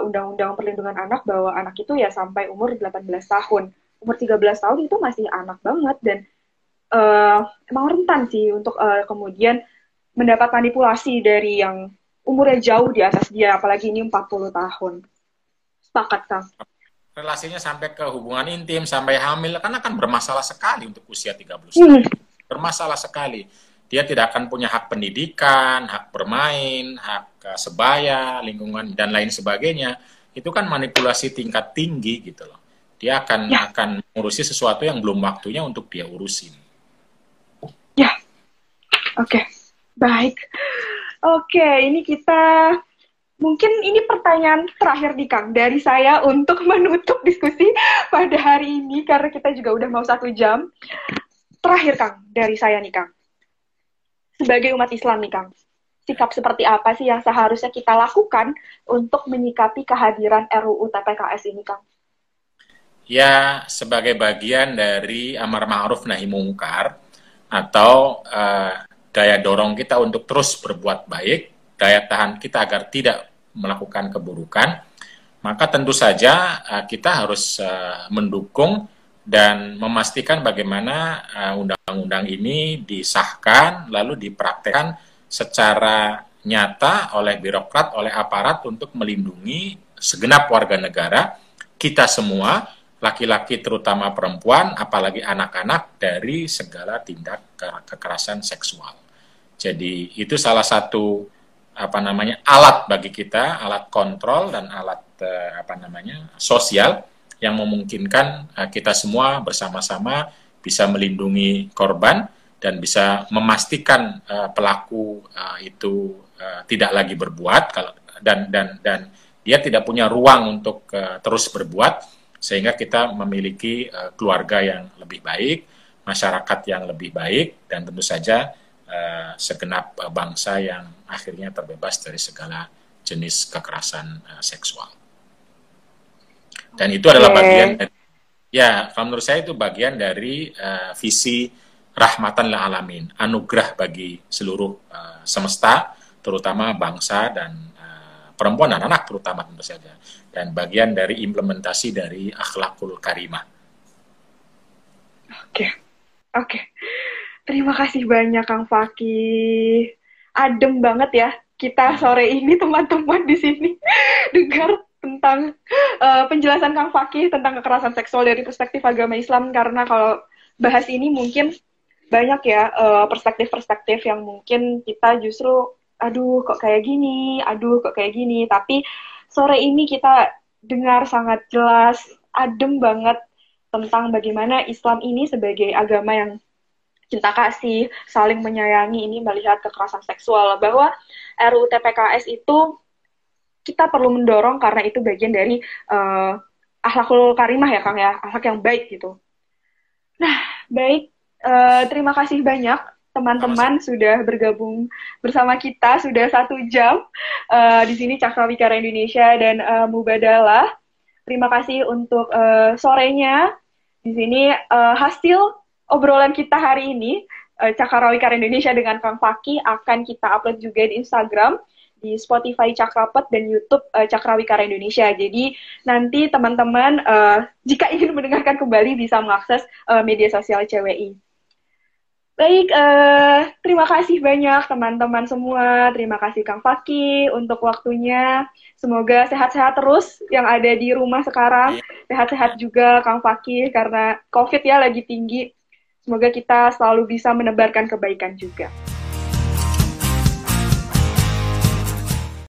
undang-undang uh, perlindungan anak bahwa anak itu ya sampai umur 18 tahun. Umur 13 tahun itu masih anak banget dan uh, emang rentan sih untuk uh, kemudian mendapat manipulasi dari yang umurnya jauh di atas dia, apalagi ini 40 tahun. Sepakat, Kang. Relasinya sampai ke hubungan intim, sampai hamil, kan akan bermasalah sekali untuk usia 30 tahun. Hmm. Bermasalah sekali. Dia tidak akan punya hak pendidikan, hak bermain, hak sebaya, lingkungan, dan lain sebagainya. Itu kan manipulasi tingkat tinggi gitu loh. Dia akan ya. akan mengurusi sesuatu yang belum waktunya untuk dia urusin. Ya, oke, okay. baik. Oke, ini kita mungkin ini pertanyaan terakhir nih Kang dari saya untuk menutup diskusi pada hari ini karena kita juga udah mau satu jam. Terakhir Kang dari saya nih Kang, sebagai umat Islam nih Kang, sikap seperti apa sih yang seharusnya kita lakukan untuk menyikapi kehadiran RUU TPKS ini Kang? Ya, sebagai bagian dari amar ma'ruf nahi mungkar, atau uh, daya dorong kita untuk terus berbuat baik, daya tahan kita agar tidak melakukan keburukan, maka tentu saja uh, kita harus uh, mendukung dan memastikan bagaimana undang-undang uh, ini disahkan lalu dipraktekkan secara nyata oleh birokrat, oleh aparat untuk melindungi segenap warga negara kita semua, laki-laki terutama perempuan, apalagi anak-anak dari segala tindak kekerasan seksual. Jadi itu salah satu apa namanya alat bagi kita, alat kontrol dan alat uh, apa namanya sosial yang memungkinkan uh, kita semua bersama-sama bisa melindungi korban dan bisa memastikan uh, pelaku uh, itu uh, tidak lagi berbuat kalau dan dan dan dia tidak punya ruang untuk uh, terus berbuat sehingga kita memiliki uh, keluarga yang lebih baik, masyarakat yang lebih baik dan tentu saja uh, segenap uh, bangsa yang akhirnya terbebas dari segala jenis kekerasan uh, seksual. Dan itu adalah bagian dari, ya, kalau menurut saya itu bagian dari uh, visi rahmatan lil alamin, anugerah bagi seluruh uh, semesta, terutama bangsa dan uh, perempuan dan anak terutama tentu saja, dan bagian dari implementasi dari akhlakul karimah. Oke, okay. oke. Okay. Terima kasih banyak Kang Faki. Adem banget ya kita sore ini teman-teman di sini. Dengar tentang uh, penjelasan Kang Faki tentang kekerasan seksual dari perspektif agama Islam. Karena kalau bahas ini mungkin banyak ya perspektif perspektif-perspektif yang mungkin kita justru aduh kok kayak gini, aduh kok kayak gini, tapi sore ini kita dengar sangat jelas, adem banget tentang bagaimana Islam ini sebagai agama yang cinta kasih, saling menyayangi ini melihat kekerasan seksual bahwa RUU TPKS itu kita perlu mendorong karena itu bagian dari uh, akhlakul karimah ya Kang ya, akhlak yang baik gitu. Nah, baik uh, terima kasih banyak teman-teman sudah bergabung bersama kita sudah satu jam uh, di sini Cakrawikara Indonesia dan uh, Mubadalah. Terima kasih untuk uh, sorenya di sini uh, hasil obrolan kita hari ini uh, Cakrawikar Indonesia dengan Kang Faki akan kita upload juga di Instagram di Spotify Cakrapet dan YouTube uh, Cakrawikara Indonesia. Jadi nanti teman-teman uh, jika ingin mendengarkan kembali bisa mengakses uh, media sosial CWI. Baik, uh, terima kasih banyak teman-teman semua. Terima kasih Kang Faki untuk waktunya. Semoga sehat-sehat terus yang ada di rumah sekarang. Sehat-sehat juga Kang Faki karena COVID ya lagi tinggi. Semoga kita selalu bisa menebarkan kebaikan juga.